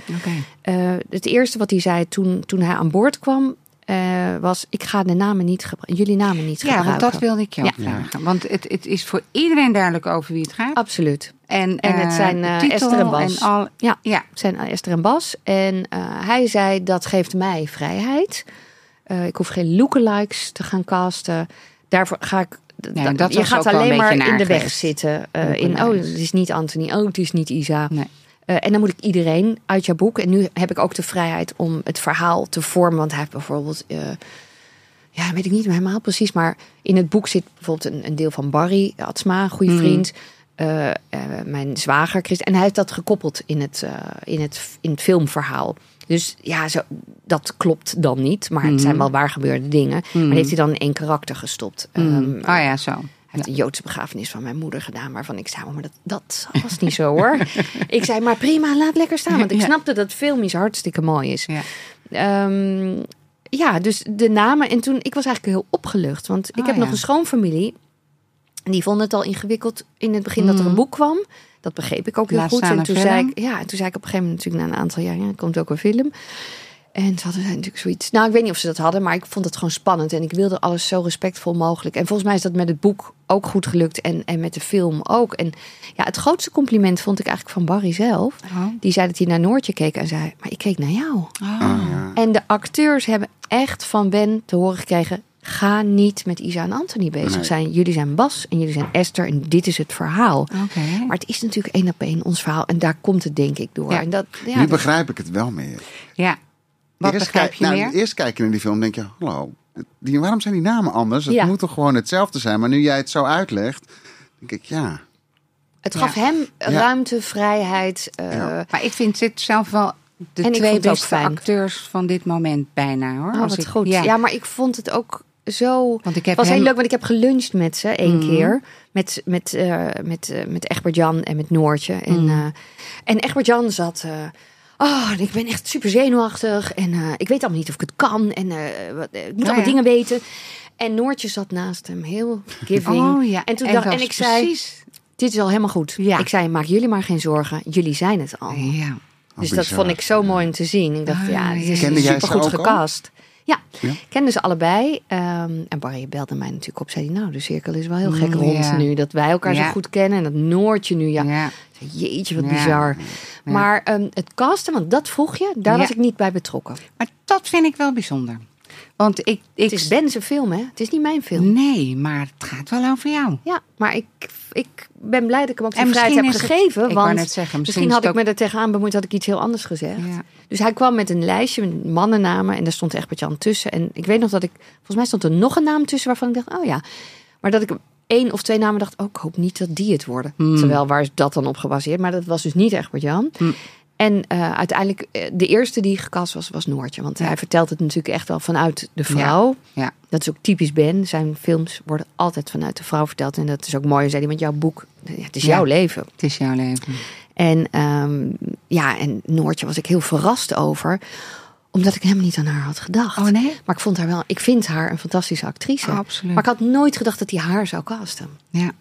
Eh, het eerste wat hij zei toen, toen hij aan boord kwam, eh, was, ik ga de namen niet gebruiken, jullie namen niet Ja, want gebruiken. dat wilde ik jou Ja. vragen. Want het, het is voor iedereen duidelijk over wie het gaat. Absoluut. En, En het eh, zijn, eh, titel Esther en Bas. al, Ja. ja. Het zijn Esther en Bas. En eh, hij zei, dat geeft mij vrijheid. Eh, ik hoef geen lookalikes te gaan casten. Daarvoor ga ik... Ja, dat je gaat alleen maar in de weg geweest. zitten. eh, in, oh, het is niet Anthony. Oh, het is niet Isa. Nee. Eh, en dan moet ik iedereen uit jouw boek. En nu heb ik ook de vrijheid om het verhaal te vormen. Want hij heeft bijvoorbeeld... eh, ja, weet ik niet helemaal precies. Maar in het boek zit bijvoorbeeld een, een deel van Barry Atsma, een goede Mhm. vriend. eh, mijn zwager Christ. En hij heeft dat gekoppeld in het, in het, in het filmverhaal. Dus ja, zo, dat klopt dan niet. Maar het zijn wel waar gebeurde dingen. Maar die heeft hij dan in één karakter gestopt. Mm. Ehm, oh ja, zo. Hij heeft de Joodse begrafenis van mijn moeder gedaan. Waarvan ik zei, oh, maar dat, dat was niet zo hoor. ik zei, maar prima, laat lekker staan. Want ik snapte dat filmisch hartstikke mooi is. Ja. Ehm, ja, dus de namen. En toen, ik was eigenlijk heel opgelucht. Want ik Oh, heb ja. nog een schoonfamilie. En die vonden het al ingewikkeld in het begin dat er een boek kwam. Dat begreep ik ook heel Laat goed. En toen, film. zei ik, ja, en toen zei ik op een gegeven moment natuurlijk na een aantal jaar... Ja, er komt ook een film. En ze hadden natuurlijk zoiets... Nou, ik weet niet of ze dat hadden, maar ik vond het gewoon spannend. En ik wilde alles zo respectvol mogelijk. En volgens mij is dat met het boek ook goed gelukt. En, en met de film ook. En ja, het grootste compliment vond ik eigenlijk van Barry zelf. Oh. Die zei dat hij naar Noortje keek en zei... Maar ik keek naar jou. Oh. Ah, ja. En de acteurs hebben echt van Ben te horen gekregen... ga niet met Isa en Anthony bezig Nee. zijn. Jullie zijn Bas en jullie zijn Esther en dit is het verhaal. Oké. Maar het is natuurlijk één op één ons verhaal. En daar komt het denk ik door. Ja. En dat, ja, nu dat- begrijp ik het wel meer. Ja. Wat Eerst begrijp kijk- je nou, meer? Eerst kijk je naar die film en denk je, hallo, die, waarom zijn die namen anders? Het Ja. moet toch gewoon hetzelfde zijn? Maar nu jij het zo uitlegt, denk ik, ja. het gaf Ja. hem Ja. ruimte, vrijheid. eh, Ja. Maar ik vind dit zelf wel de En ik twee beste acteurs van dit moment bijna hoor. Oh, Als wat ik- goed. Ja. maar ik vond het ook zo... Want ik Het heb was heel leuk, want ik heb geluncht met ze één Mhm. keer. Met, met, eh, met, eh, met Egbert-Jan en met Noortje. En, Mhm. eh, en Egbert-Jan zat... Oh, ik ben echt super zenuwachtig. En eh, ik weet allemaal niet of ik het kan. En eh, wat, eh, ik moet Ja, allemaal ja. dingen weten. En Noortje zat naast hem, heel giving. Oh ja. En toen dacht- en ik zei- precies. Dit is al helemaal goed. Ja. Ik zei, maak jullie maar geen zorgen. Jullie zijn het al. Ja. Dus Oh, dat vond ik zo mooi om te zien. Ik dacht, Ah, ja, het ja. is Kende jij super ze goed gecast. Ja, Ja? kenden ze allebei. Ehm, en Barry belde mij natuurlijk op. Zei hij, nou, de cirkel is wel heel gek Mm, rond ja. nu. Dat wij elkaar Ja. zo goed kennen. En dat Noortje nu, ja. Jeetje, wat bizar. Maar ehm, het casten, want dat vroeg je. Daar was ik niet bij betrokken. Maar dat vind ik wel bijzonder. Want ik... ik Het is Ben zijn film, hè? Het is niet mijn film. Nee, maar het gaat wel over jou. Ja, maar ik, ik ben blij dat ik hem ook die En vrijheid heb het- gegeven. ik want net zeggen, misschien misschien is had ik me er tegenaan bemoeid, had ik iets heel anders gezegd. Ja. Dus hij kwam met een lijstje met mannennamen en daar stond Egbert Jan tussen. En ik weet nog dat ik, volgens mij stond er nog een naam tussen waarvan ik dacht, oh ja. Maar dat ik één of twee namen dacht, oh, ik hoop niet dat die het worden. Hmm. Terwijl, waar is dat dan op gebaseerd? Maar dat was dus niet Egbert Jan. Hmm. En eh, uiteindelijk, eh, de eerste die gekast was, was Noortje. Want hij vertelt het natuurlijk echt wel vanuit de vrouw. Ja. Dat is ook typisch Ben. Zijn films worden altijd vanuit de vrouw verteld. En dat is ook mooi, zei hij, want jouw boek, ja, het is jouw leven. Het is jouw leven. En ehm, ja, en Noortje was ik heel verrast over. Omdat ik helemaal niet aan haar had gedacht. Oh nee? Maar ik vond haar wel, ik vind haar een fantastische actrice. Oh, absoluut. Maar ik had nooit gedacht dat hij haar zou casten. Ja.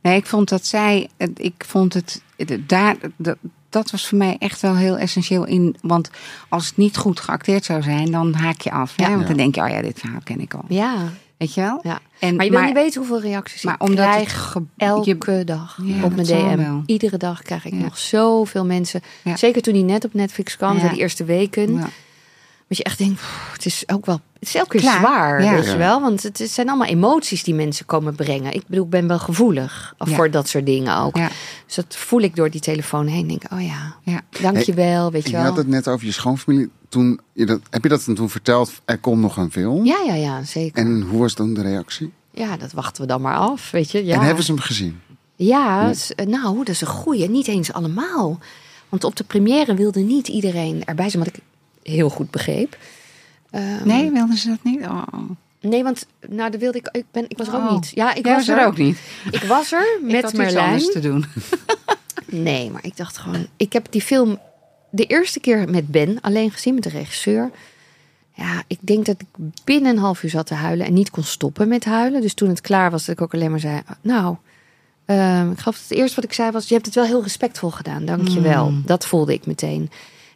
Nee, ik vond dat zij, ik vond het, het- daar, dat, dat was voor mij echt wel heel essentieel in. Want als het niet goed geacteerd zou zijn, dan haak je af. Hè? Want dan denk je, oh ja, dit verhaal ken ik al. Ja, Weet je wel? ja. En, maar je wil niet weten hoeveel reacties maar ik omdat krijg. ge- Elke je- dag Ja, op mijn DM. Iedere dag krijg ik Ja. nog zoveel mensen. Zeker toen hij net op Netflix kwam, die eerste weken. Dat je echt denkt, het is ook wel, het is elke keer Klaar. zwaar, Ja. weet je wel. Want het zijn allemaal emoties die mensen komen brengen. Ik bedoel, ik ben wel gevoelig Ja. voor dat soort dingen ook. Ja. Dus dat voel ik door die telefoon heen. Denk, oh ja, Ja. dankjewel, weet je Je wel. had het net over je schoonfamilie. Toen, je dat, heb je dat dan toen verteld? Er komt nog een film. Ja, ja, ja, zeker. En hoe was dan de reactie? Ja, dat wachten we dan maar af, weet je. Ja. En hebben ze hem gezien? Ja, nou, dat is een goeie. Niet eens allemaal. Want op de première wilde niet iedereen erbij zijn, wat ik heel goed begreep. Ehm, Nee, wilden ze dat niet? Oh. Nee, want nou, dat wilde ik. Ik, ben, ik was er ook Oh. niet. Ja, ik Jij was, er ook niet. Ik was er ik met had iets Merlijn. anders te doen. Nee, maar ik dacht gewoon. Ik heb die film de eerste keer met Ben alleen gezien, met de regisseur. Ja, ik denk dat ik binnen een half uur zat te huilen en niet kon stoppen met huilen. Dus toen het klaar was, dat ik ook alleen maar zei: Nou, ehm, ik geloof dat het eerste wat ik zei was: Je hebt het wel heel respectvol gedaan, dank je wel. Mm. Dat voelde ik meteen.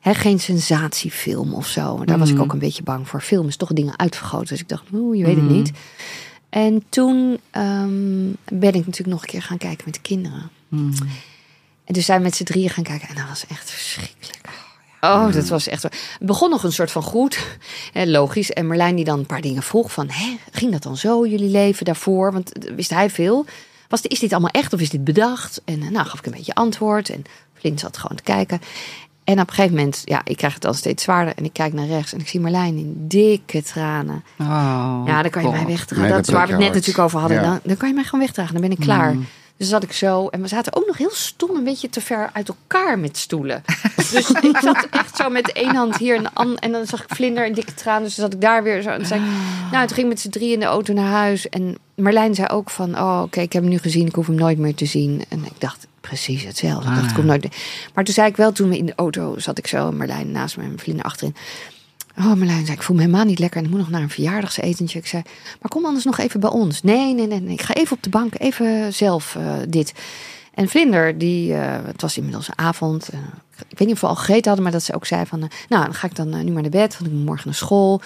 Hè, geen sensatiefilm of zo. Daar was ik Mm. ook een beetje bang voor. Film is toch dingen uitvergroten. Dus ik dacht: Oeh, je weet het Mm. niet. En toen ehm, ben ik natuurlijk nog een keer gaan kijken met de kinderen. Hmm. En dus zijn we met z'n drieën gaan kijken. En dat was echt verschrikkelijk. Oh, dat was echt... Het begon nog een soort van goed. Hè, logisch. En Merlijn die dan een paar dingen vroeg van... Hè, ging dat dan zo, jullie leven daarvoor? Want eh, wist hij veel. Was, is dit allemaal echt of is dit bedacht? En eh, nou, gaf ik een beetje antwoord. En Flint zat gewoon te kijken. En op een gegeven moment... Ja, ik krijg het dan steeds zwaarder. En ik kijk naar rechts. En ik zie Merlijn in dikke tranen. Oh, Ja, dan kan je God. mij wegdragen. Nee, dat dat is waar we het net natuurlijk over hadden. Dan, dan kan je mij gewoon wegdragen. Dan ben ik klaar. Mm. Dus zat ik zo. En we zaten ook nog heel stom een beetje te ver uit elkaar met stoelen. Dus ik zat echt zo met één hand hier en, an- en dan zag ik vlinder en dikke traan. Dus dan zat ik daar weer zo. En toen zei ik, nou, toen ging ik met z'n drie in de auto naar huis. En Marlijn zei ook van, oh, oké, ik heb hem nu gezien. Ik hoef hem nooit meer te zien. En ik dacht precies hetzelfde. Ik dacht, ik kom nooit. Maar toen zei ik wel, toen we in de auto zat ik zo. Marlijn naast me en vlinder achterin. Oh, Marlijn zei, ik voel me helemaal niet lekker en ik moet nog naar een verjaardagsetentje. Ik zei, maar kom anders nog even bij ons. Nee, nee, nee, nee. ik ga even op de bank, even zelf eh, dit. En Vlinder, die, eh, het was inmiddels een avond. eh, ik weet niet of we al gegeten hadden, maar dat ze ook zei van... nou, dan ga ik dan nu maar naar bed, want ik moet morgen naar school.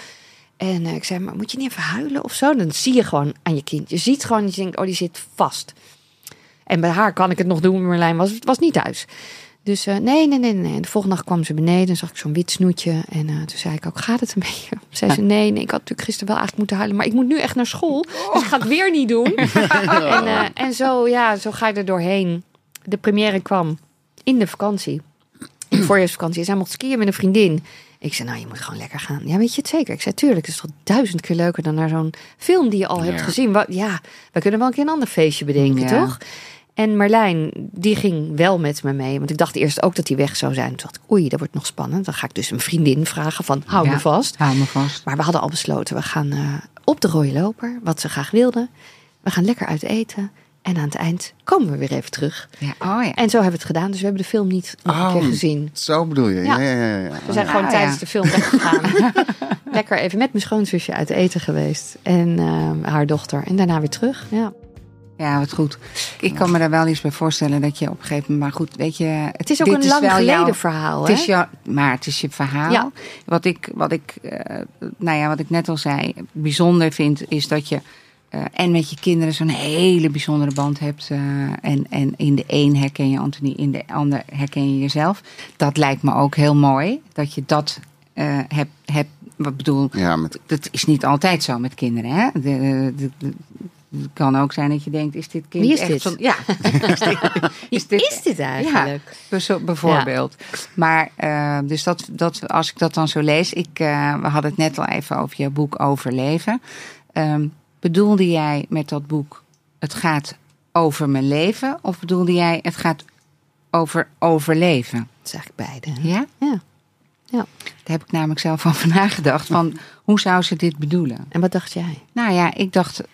En ik zei, maar moet je niet even huilen of zo? Dan zie je gewoon aan je kind. Je ziet gewoon, je denkt, oh, die zit vast. En bij haar kan ik het nog doen, maar Merlijn was, was niet thuis. Dus eh, nee, nee, nee, nee. En de volgende dag kwam ze beneden en zag ik zo'n wit snoetje. En eh, toen zei ik ook, gaat het een beetje? Zei ze, nee, nee, ik had natuurlijk gisteren wel eigenlijk moeten huilen. Maar ik moet nu echt naar school, dus ik ga het weer niet doen. en, eh, en zo, ja, zo ga je er doorheen. De première kwam in de vakantie. In de voorjaarsvakantie. Zij mocht skiën met een vriendin. Ik zei, nou, je moet gewoon lekker gaan. Ja, weet je het zeker? Ik zei, tuurlijk, het is toch duizend keer leuker dan naar zo'n film die je al hebt gezien. Ja, we kunnen wel een keer een ander feestje bedenken, Ja. toch? En Marlijn, die ging wel met me mee. Want ik dacht eerst ook dat hij weg zou zijn. Toen dacht ik, oei, dat wordt nog spannend. Dan ga ik dus een vriendin vragen van, hou Ja. me vast. Hou me vast. Maar we hadden al besloten, we gaan eh, op de rode loper. Wat ze graag wilden. We gaan lekker uit eten. En aan het eind komen we weer even terug. Ja, oh ja. En zo hebben we het gedaan. Dus we hebben de film niet nog een Oh. keer gezien. Zo bedoel je? Ja, Ja. ja, ja. ja, We zijn Ja, gewoon ja. tijdens de film weggegaan. lekker even met mijn schoonzusje uit eten geweest. En eh, haar dochter. En daarna weer terug. Ja. Ja, wat goed. Ik kan me daar wel iets bij voorstellen dat je op een gegeven moment... Maar goed, weet je... Het is ook een lang geleden jouw- verhaal. Het Hè? is jou, maar het is je verhaal. Ja. Wat ik, wat ik, eh, nou ja, wat ik net al zei, bijzonder vind, is dat je eh, en met je kinderen zo'n hele bijzondere band hebt. eh, en, en in de een herken je Anthony, in de ander herken je jezelf. Dat lijkt me ook heel mooi, dat je dat eh hebt. hebt wat bedoel, Ja, met, dat is niet altijd zo met kinderen. Hè? De, de- de- het kan ook zijn dat je denkt, is dit kind Wie is echt dit? zo'n- Ja, is dit, is dit, is dit eigenlijk? Bezo- bijvoorbeeld. Maar eh, dus dat, dat, als ik dat dan zo lees, ik, eh, we hadden het net al even over jouw boek Overleven. Ehm, bedoelde jij met dat boek het gaat over mijn leven? Of bedoelde jij het gaat over overleven? Dat is eigenlijk beide. hè? Ja? Ja. ja. Daar heb ik namelijk zelf over nagedacht. Van hoe zou ze dit bedoelen? En wat dacht jij? Nou ja, ik dacht, ik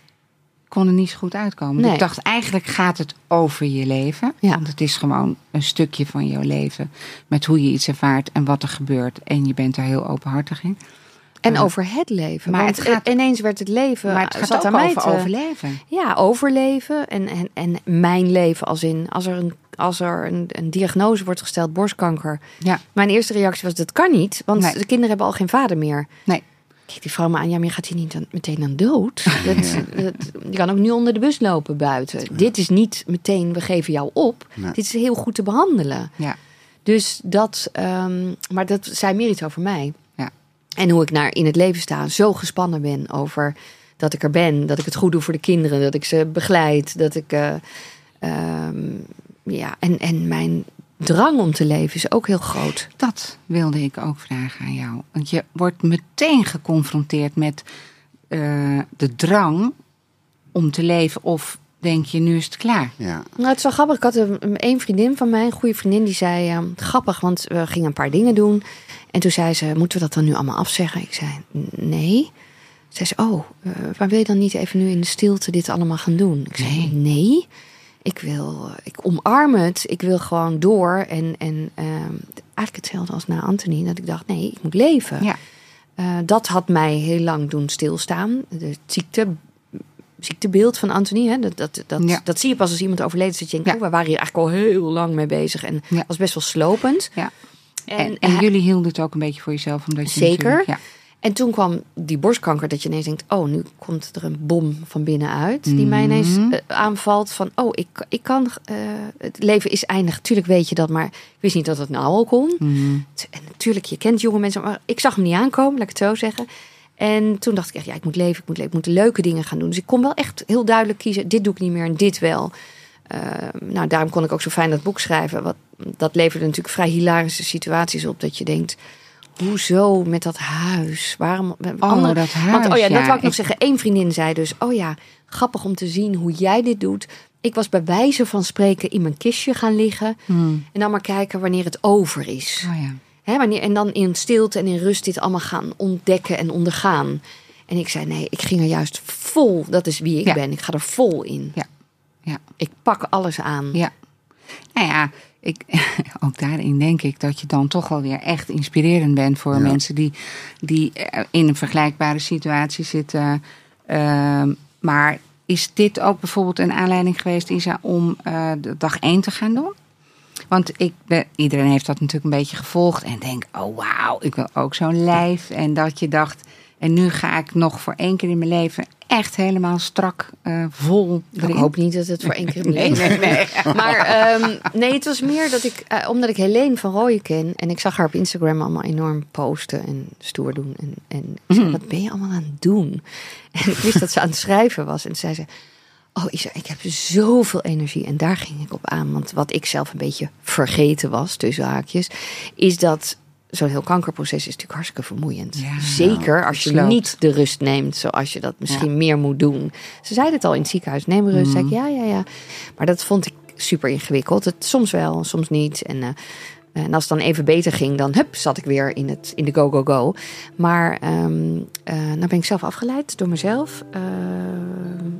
kon er niet zo goed uitkomen. Nee. Ik dacht, eigenlijk gaat het over je leven. Ja. Want het is gewoon een stukje van jouw leven. Met hoe je iets ervaart en wat er gebeurt. En je bent er heel openhartig in. En Ja. over het leven. Maar het gaat- ineens werd het leven. Maar het gaat zat ook over te- overleven. Ja, overleven. En, en, en mijn leven als in. Als er, een, als er een, een diagnose wordt gesteld, borstkanker. Ja, Mijn eerste reactie was: dat kan niet. Want Nee. de kinderen hebben al geen vader meer. nee. Kijk die vrouw me aan. Ja, maar je gaat hier niet dan, meteen aan dood. Dat, dat, je kan ook nu onder de bus lopen buiten. Dit is niet meteen, we geven jou op. Nee. Dit is heel goed te behandelen. Ja, Dus dat, ehm, maar dat zei meer iets over mij. Ja. En hoe ik naar in het leven sta, zo gespannen ben over dat ik er ben, dat ik het goed doe voor de kinderen, dat ik ze begeleid, dat ik, eh, ehm, ja, en, en mijn drang om te leven is ook heel groot. dat wilde ik ook vragen aan jou. Want je wordt meteen geconfronteerd met eh, de drang om te leven. Of denk je, nu is het klaar. Ja. Nou, het is wel grappig. Ik had een, een vriendin van mij, een goede vriendin, die zei: ehm, Grappig, want we gingen een paar dingen doen. En toen zei ze: Moeten we dat dan nu allemaal afzeggen? Ik zei: Nee. Zei ze: Oh, eh, maar wil je dan niet even nu in de stilte dit allemaal gaan doen? Ik zei: Nee. Nee. Ik wil, ik omarm het. Ik wil gewoon door. En, en ehm, eigenlijk hetzelfde als na Anthony. Dat ik dacht: Nee, ik moet leven. Ja, Eh, dat had mij heel lang doen stilstaan. De ziekte, ziektebeeld van Anthony. Hè? Dat, dat, dat, Ja. dat zie je pas als iemand overleden is. Dat je denkt, Ja. oh, we waren hier eigenlijk al heel lang mee bezig. En Ja. was best wel slopend. ja. En, En, en, jullie hielden het ook een beetje voor jezelf. Omdat je Zeker. Ja. En toen kwam die borstkanker. Dat je ineens denkt, oh, nu komt er een bom van binnenuit. Die mij ineens Mhm. eh, aanvalt. Van, oh, ik, ik kan... eh, het leven is eindig. Tuurlijk weet je dat. Maar ik wist niet dat het nou al kon. Mhm. En natuurlijk, je kent jonge mensen, maar ik zag hem niet aankomen, laat ik het zo zeggen. En toen dacht ik echt, ja, ik moet leven, ik moet leven, ik moet leuke dingen gaan doen. Dus ik kon wel echt heel duidelijk kiezen, dit doe ik niet meer en dit wel. Eh, nou, daarom kon ik ook zo fijn dat boek schrijven. Wat, dat leverde natuurlijk vrij hilarische situaties op. Dat je denkt, hoezo met dat huis? Waarom? Oh, dat huis. Want, oh ja, dat wou ik nog ik- zeggen. Eén vriendin zei dus, oh ja, grappig om te zien hoe jij dit doet. Ik was bij wijze van spreken in mijn kistje gaan liggen. Hmm. En dan maar kijken wanneer het over is. Oh ja. Hè, wanneer, en dan in stilte en in rust dit allemaal gaan ontdekken en ondergaan. En ik zei, nee, ik ging er juist vol. Dat is wie ik Ja. ben. Ik ga er vol in. Ja. Ja. Ik pak alles aan. Ja. Nou ja, ik, ook daarin denk ik dat je dan toch wel weer echt inspirerend bent voor Ja. mensen die, die eh, in een vergelijkbare situatie zitten. Ehm, maar is dit ook bijvoorbeeld een aanleiding geweest, Isa, om eh, de dag één te gaan doen? Want ik ben, iedereen heeft dat natuurlijk een beetje gevolgd en denkt, oh wauw, ik wil ook zo'n lijf. En dat je dacht, en nu ga ik nog voor één keer in mijn leven echt helemaal strak eh, vol Ik hoop niet dat het voor één keer Nee, nee, nee. Maar ehm, nee, het was meer dat ik, eh, omdat ik Helene van Rooyen ken. En ik zag haar op Instagram allemaal enorm posten en stoer doen. En, en ik Mhm. zei, wat ben je allemaal aan het doen? En ik wist dat ze aan het schrijven was. En zei ze, oh Isa, ik heb zoveel energie. En daar ging ik op aan. Want wat ik zelf een beetje vergeten was, tussen haakjes, is dat... Zo'n heel kankerproces is natuurlijk hartstikke vermoeiend. Ja, Zeker als je sloopt. niet de rust neemt zoals je dat misschien meer moet doen. Ze zeiden het al in het ziekenhuis, neem rust. Zei ik, Mhm. ja, ja, ja. Maar dat vond ik super ingewikkeld. Het, soms wel, soms niet. En, eh, en als het dan even beter ging, dan hup, zat ik weer in, het, in de go, go, go. Maar eh, nou ben ik zelf afgeleid door mezelf. Ehm,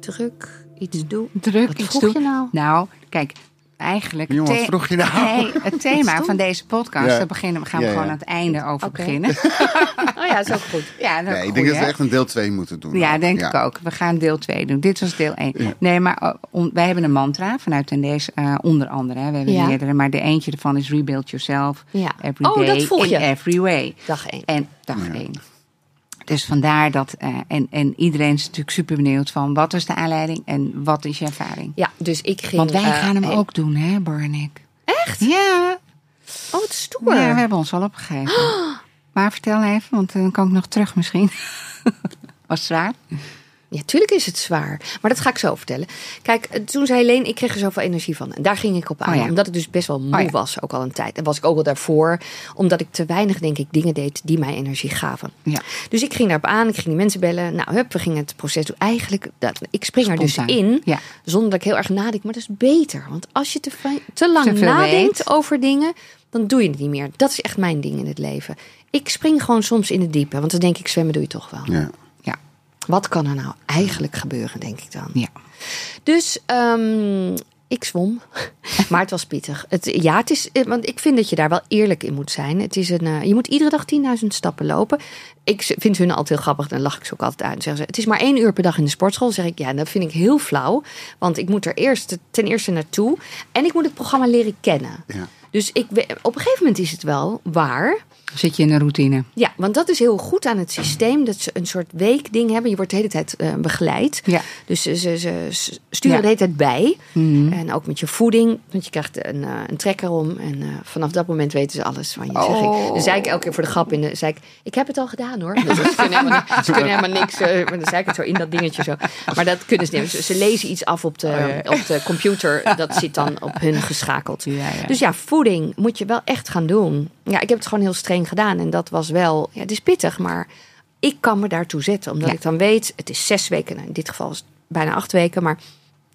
druk, iets doen. Druk, Wat iets vroeg doen. je nou? Nou, kijk, eigenlijk... Jongen, wat vroeg je nou? Nee, het thema van deze podcast, Ja. daar beginnen, we gaan we Ja, ja. gewoon aan het einde over beginnen. Oh ja, is ook goed. ja, dat Nee, ik goed, denk dat hè? we echt een deel 2 moeten doen. Ja, denk ik ook. We gaan deel 2 doen. Dit was deel 1. Ja. Nee, maar uh, on- wij hebben een mantra vanuit in deze, eh, onder andere. Hè. We hebben Ja. meerdere, maar de eentje ervan is rebuild yourself. Ja. Every Oh, day dat vroeg in je. every way. Dag één. En dag 1. Dus vandaar dat, eh, en, en iedereen is natuurlijk super benieuwd van wat is de aanleiding en wat is je ervaring. Ja, dus ik ging... Want wij eh, gaan hem ook doen, hè, Bar en ik. Echt? Ja, Oh, wat stoer. ja, we hebben ons al opgegeven. Maar vertel even, want dan kan ik nog terug misschien. Was het zwaar? Ja, tuurlijk is het zwaar. Maar dat ga ik zo vertellen. Kijk, eh, toen zei Helene, ik kreeg er zoveel energie van. En daar ging ik op aan. Oh ja. Omdat ik dus best wel moe Oh ja. was, ook al een tijd. En was ik ook al daarvoor. Omdat ik te weinig, denk ik, dingen deed die mij energie gaven. Ja. Dus ik ging daarop aan. Ik ging die mensen bellen. Nou, hup, we gingen het proces doen. Eigenlijk, dat, ik spring er dus in. Ja. Zonder dat ik heel erg nadenk. Maar dat is beter. Want als je te, te lang Te nadenkt weet. over dingen, dan doe je het niet meer. Dat is echt mijn ding in het leven. Ik spring gewoon soms in het diepe. Want dan denk ik, zwemmen doe je toch wel. Ja. Wat kan er nou eigenlijk gebeuren, denk ik dan. Ja. Dus ehm, ik zwom. maar het was pittig. Het, ja, het is, eh, want ik vind dat je daar wel eerlijk in moet zijn. Het is een, eh, je moet iedere dag 10.000 stappen lopen. Ik vind hun altijd heel grappig. Dan lach ik ze ook altijd uit. Dan zeggen ze, het is maar één uur per dag in de sportschool. Dan zeg ik, ja, dat vind ik heel flauw. Want ik moet er eerst ten eerste naartoe. En ik moet het programma leren kennen. Ja. Dus ik, op een gegeven moment is het wel waar. Zit je in een routine? Ja, want dat is heel goed aan het systeem. Dat ze een soort weekding hebben. Je wordt de hele tijd eh, begeleid. Ja. Dus ze, ze, ze sturen Ja. de hele tijd bij. Mhm. En ook met je voeding. Want je krijgt een, eh, een trekker om. En eh, vanaf dat moment weten ze alles van je. Zeg Oh. ik. Dan zei ik elke keer voor de grap in de. Zei ik, ik heb het al gedaan hoor. Ze kunnen helemaal, ni- ze kunnen helemaal niks. maar dan zei ik het zo in dat dingetje zo. Maar dat kunnen ze niet. Ze, ze lezen iets af op de, Oh, ja. op de computer. Dat zit dan op hun geschakeld. Ja, ja. Dus ja, voeding moet je wel echt gaan doen. Ja, ik heb het gewoon heel streng gedaan. En dat was wel, ja, het is pittig, maar ik kan me daartoe zetten. Omdat ik dan weet, het is zes weken. Nou, in dit geval is het bijna acht weken, maar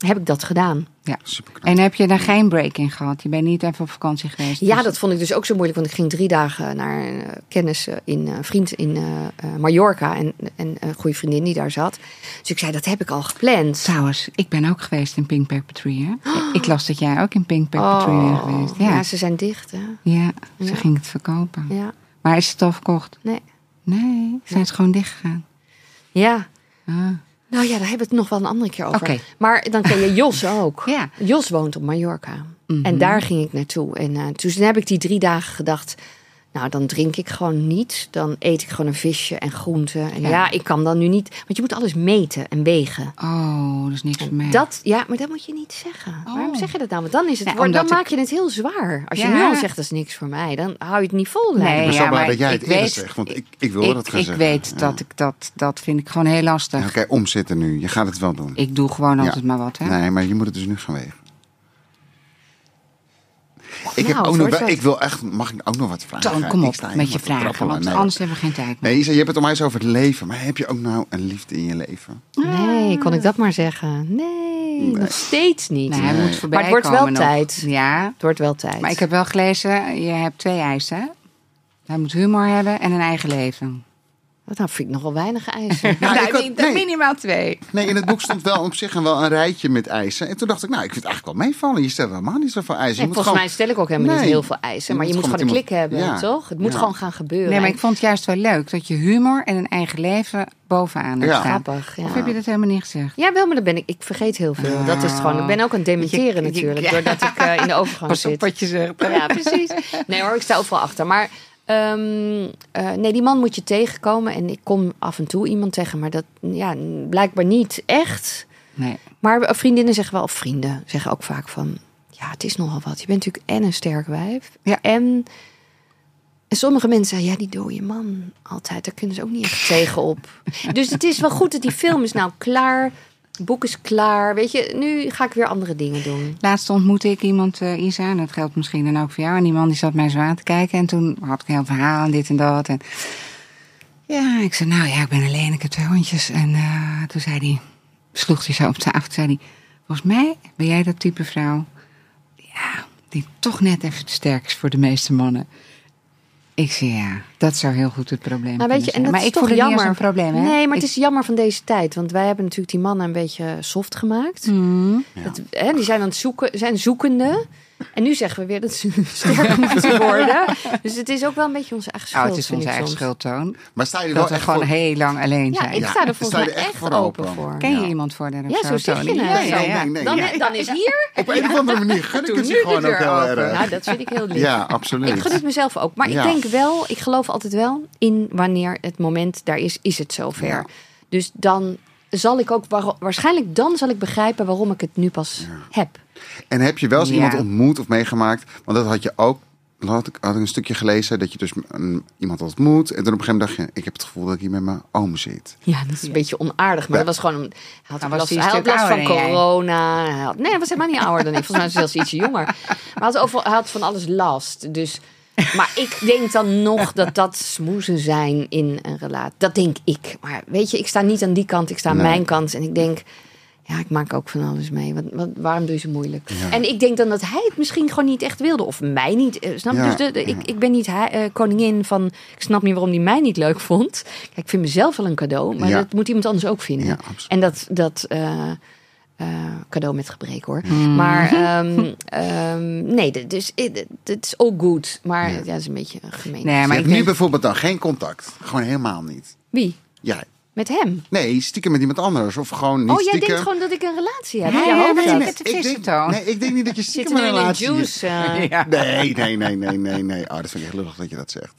heb ik dat gedaan. ja. En heb je daar geen break in gehad? Je bent niet even op vakantie geweest? Ja, Dus- dat vond ik dus ook zo moeilijk. Want ik ging drie dagen naar een eh, kennis eh, in eh, vriend in eh, eh, Mallorca. En, en een goede vriendin die daar zat. Dus ik zei, dat heb ik al gepland. Trouwens, ik ben ook geweest in Pink Pepper Tree. Hè? Ik las dat jij ook in Pink Pepper Tree bent geweest. Ja, Oh. ja, ja, ze zijn dicht. Hè? ze Ja. ging het verkopen. Ja, Maar is het al verkocht? nee. Nee, zijn ze gewoon dicht gegaan. Ja. Ah. Nou ja, daar hebben we het nog wel een andere keer over. Maar dan ken je Jos ook. Ja. Jos woont op Mallorca. Mhm. En daar ging ik naartoe. En uh, toen heb ik die drie dagen gedacht... Nou, dan drink ik gewoon niet. Dan eet ik gewoon een visje en groenten. En ja. Ja. ik kan dan nu niet... Want je moet alles meten en wegen. Oh, dat is niks voor mij. Dat, ja, maar dat moet je niet zeggen. Oh. Waarom zeg je dat nou? Want dan, is het, dan maak je het heel zwaar. Als je nu al zegt, dat is niks voor mij. Dan hou je het niet vol. Nee. Ik zo maar dat jij het ik eerder weet- zegt, want ik, ik ik, dat gaan ik zeggen. weet Ja. dat ik dat, dat vind ik gewoon heel lastig. Ja, Oké, omzitten nu. Je gaat het wel doen. Ik doe gewoon Ja. altijd maar wat. Hè? Nee, maar je moet het dus nu gaan wegen. Ik, heb Nou, ook nog, wel- ik wil echt, mag ik ook nog wat vragen? Toon, kom Ik op sta met je vragen, trappelen. want Nee. anders hebben we geen tijd meer. Nee, je hebt het om eens over het leven. Maar heb je ook nou een liefde in je leven? Nee, kon ik dat maar zeggen? Nee, nog steeds niet. Nee, hij Nee. moet voorbij Maar het wordt wel nog. tijd. Ja, Het wordt wel tijd. maar ik heb wel gelezen, je hebt twee eisen. hè? Hij moet humor hebben en een eigen leven. Dat vind ik nog wel weinig eisen. Nou, ik had- niet- nee. minimaal twee. Nee, in het boek stond wel op zich wel een rijtje met eisen. En toen dacht ik, nou, ik vind het eigenlijk wel meevallen. Je stelt helemaal niet zoveel eisen. Je Nee, moet volgens gewoon- mij stel ik ook helemaal niet heel veel eisen. Maar je Je moet gewoon een klik hebben, Ja. toch? Het moet Ja. gewoon gaan gebeuren. Nee, maar ik vond het juist wel leuk dat je humor en een eigen leven bovenaan hebt Ja. Grappig, ja. Of heb je dat helemaal niet gezegd? Ja, wel, maar dan ben ik. Ik vergeet heel veel. Dat is het gewoon. Ik ben ook aan het dementeren Je- natuurlijk. ja. Doordat ik eh, in de overgang Pas op zit. wat je zegt. Ja, precies. Nee hoor, ik sta overal achter. Maar ehm, eh, nee, die man moet je tegenkomen. En ik kom af en toe iemand tegen. Maar dat, ja, blijkbaar niet echt. Nee. Maar vriendinnen zeggen wel, of vrienden zeggen ook vaak van... Ja, het is nogal wat. Je bent natuurlijk en een sterk wijf. Ja. En, en sommige mensen zeggen, ja, die dode man altijd. Daar kunnen ze ook niet echt tegenop. Dus het is wel goed dat die film is nou klaar. Boek is klaar. Weet je, nu ga ik weer andere dingen doen. Laatst ontmoette ik iemand, eh, Isa, en dat geldt misschien dan ook voor jou. En die man die zat mij zo aan te kijken. En toen had ik een heel verhaal en dit en dat. En ja, ik zei, nou ja, ik ben alleen, ik heb twee hondjes. En eh, toen zei hij, sloeg hij zo op tafel, zei hij... Volgens mij ben jij dat type vrouw, ja, die toch net even te sterk is voor de meeste mannen. Ik zei, ja, dat zou heel goed het probleem Maar weet je, kunnen en dat zijn. Maar is ik toch voel het niet jammer. als een probleem, hè? Nee, maar het is jammer van deze tijd. Want wij hebben natuurlijk die mannen een beetje soft gemaakt. Mm. Het, hè, die zijn aan het zoeken, zijn zoekende. En nu zeggen we weer dat ze sterk moeten worden. Dus het is ook wel een beetje onze eigen Oh, schuld. het is onze ik eigen schuldtoon. Maar sta je er wel Dat we echt gewoon voor? heel lang alleen Ja, zijn. ik Ja, sta er sta volgens je mij echt echt voor open voor. Ken je Ja. iemand voor daar of Ja, zo zeg je het. Nee, nee, Dan, dan is hier. Op een of andere manier gun ik het nu je gewoon de ook heel open. erg. Nou, dat vind ik heel lief. Ja, absoluut. Ik gun het mezelf ook. Maar Ja. ik denk wel, ik geloof altijd wel in wanneer het moment daar is, is het zover. Ja. Dus dan zal ik ook, waar- waarschijnlijk dan zal ik begrijpen waarom ik het nu pas heb. En heb je wel eens Ja. iemand ontmoet of meegemaakt? Want dat had je ook had ik, had ik een stukje gelezen dat je dus een, iemand ontmoet. En dan op een gegeven moment dacht je, ik heb het gevoel dat ik hier met mijn oom zit. Ja, dat is een beetje onaardig. Maar Ja. dat was gewoon... Hij had, last, hij had last van corona. Hij had, nee, hij was helemaal niet ouder dan ik. Volgens mij was hij zelfs ietsje jonger. Maar hij had, over, hij had van alles last. Dus... Maar ik denk dan nog dat dat smoezen zijn in een relatie. Dat denk ik. Maar weet je, ik sta niet aan die kant. Ik sta aan Nee. mijn kant. En ik denk... Ja, ik maak ook van alles mee. Wat, wat, waarom doe je zo moeilijk? Ja. En ik denk dan dat hij het misschien gewoon niet echt wilde. Of mij niet. eh, Snap je? Ja, Dus de, de- ja. ik, ik ben niet hij- eh, koningin van... Ik snap niet waarom hij mij niet leuk vond. Kijk, ik vind mezelf wel een cadeau. Maar Ja. dat moet iemand anders ook vinden. Ja, absoluut. En dat... dat eh, eh, cadeau met gebrek hoor. Mm. Maar ehm, ehm, nee, dus het het is all good. Maar Ja. ja, dat is een beetje gemeen. Nee, je maar hebt nu bijvoorbeeld dan geen contact. Gewoon helemaal niet. Wie? Jij. Met hem? Nee, stiekem met iemand anders. Of gewoon niet oh, jij stiekem. denkt gewoon dat ik een relatie heb. Nee, Ja, nee, nee, nee. Ik denk, nee, ik denk niet dat je stiekem een relatie juice? eh? Ja. Nee, nee, nee, nee, nee, nee. Oh, dat vind ik echt lullig dat je dat zegt.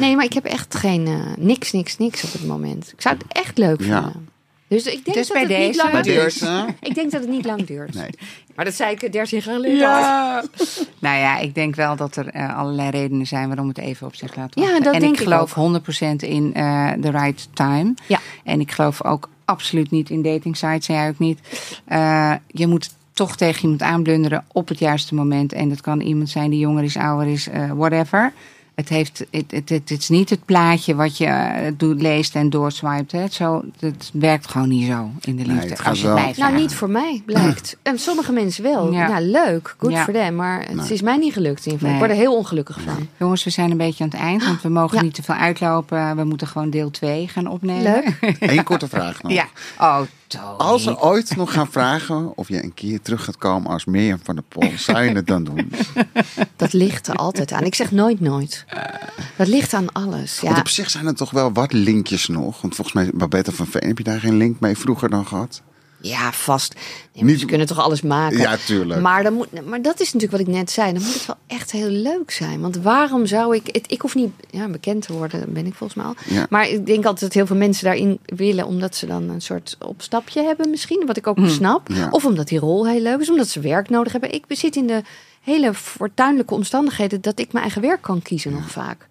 Nee, maar ik heb echt geen eh, niks, niks, niks op het moment. Ik zou het echt leuk Ja. vinden. Dus ik denk Dus dat bij het niet lang duurt. deze? Ik denk dat het niet lang duurt. Nee. Maar dat zei ik 13 jaar geleden. Ja. nou ja, ik denk wel dat er eh, allerlei redenen zijn waarom het even op zich laat Ja, wachten. dat en denk ik ik geloof 100% in eh the right time. Ja. En ik geloof ook absoluut niet in dating sites. Jij ook niet. Eh, je moet toch tegen iemand aanblunderen op het juiste moment. En dat kan iemand zijn die jonger is, ouder is, eh, whatever. Het, heeft, het, het, het, is niet het plaatje wat je eh, doet, leest en doorswipet. Hè. Zo, het werkt gewoon niet zo in de Nee, liefde. als je blijft Nou, niet voor mij, blijkt. En sommige mensen wel. Ja. Ja, leuk. Good Ja. for them. Maar het Nee. is mij niet gelukt. In ieder geval. Nee. Ik word er heel ongelukkig van. Jongens, we zijn een beetje aan het eind, want we mogen Ja. niet te veel uitlopen. We moeten gewoon deel 2 gaan opnemen. Leuk. Eén korte vraag nog. Ja. Oh, Tony. Als ze ooit nog gaan vragen of je een keer terug gaat komen als Mirjam van der Pol, zou je het dan doen? Dat ligt er altijd aan. Ik zeg nooit nooit. Dat ligt aan alles. Want Ja, op zich zijn er toch wel wat linkjes nog. Want volgens mij, Babette van Veen, heb je daar geen link mee vroeger dan gehad? Ja vast. Nee, Niet- ze kunnen toch alles maken. Ja, tuurlijk. Maar, dan moet, maar dat is natuurlijk wat ik net zei. Dan moet het wel echt heel leuk zijn. Want waarom zou ik... Het, ik hoef niet ja, bekend te worden, ben ik volgens mij al. Ja. Maar ik denk altijd dat heel veel mensen daarin willen... omdat ze dan een soort opstapje hebben misschien. Wat ik ook snap. Ja. Of omdat die rol heel leuk is. Omdat ze werk nodig hebben. Ik zit in de hele fortuinlijke omstandigheden... dat ik mijn eigen werk kan kiezen nog vaak.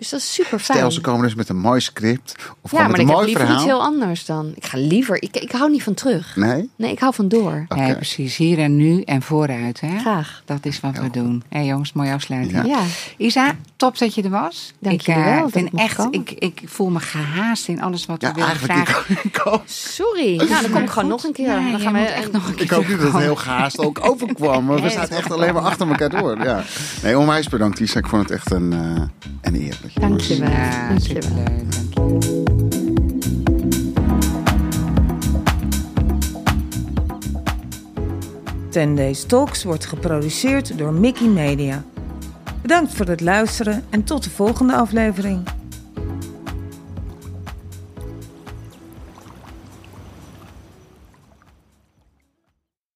Dus dat is super fijn. Stel, ze komen dus met een mooi script. Of ja, maar met ik een heb mooi liever verhaal. iets heel anders dan. Ik ga liever... Ik, ik hou niet van terug. Nee? Nee, ik hou van door. Nee, precies. Hier en nu en vooruit. Hè? Graag. Dat is wat we doen. Hé jongens, mooie afsluiting. Ja. Ja. Isa, top dat je er was. Dank ik eh, wel dat vind echt, komen. ik, ik voel me gehaast in alles wat Ja, we willen eigenlijk vragen. ik, ook. Sorry. Nou, dan kom ik gewoon nog een keer. Ja, dan gaan we echt nog een keer Ik hoop niet dat het heel gehaast ook overkwam. Maar we dat echt alleen maar achter elkaar door. Ja. Nee, onwijs bedankt Isa. Ik vond het echt een, eh, een eer. Dat je er Dank was. je wel. Ja, Dank je wel. superleuk. Dank je. Ten Days Talks wordt geproduceerd door Mickey Media. Bedankt voor het luisteren en tot de volgende aflevering.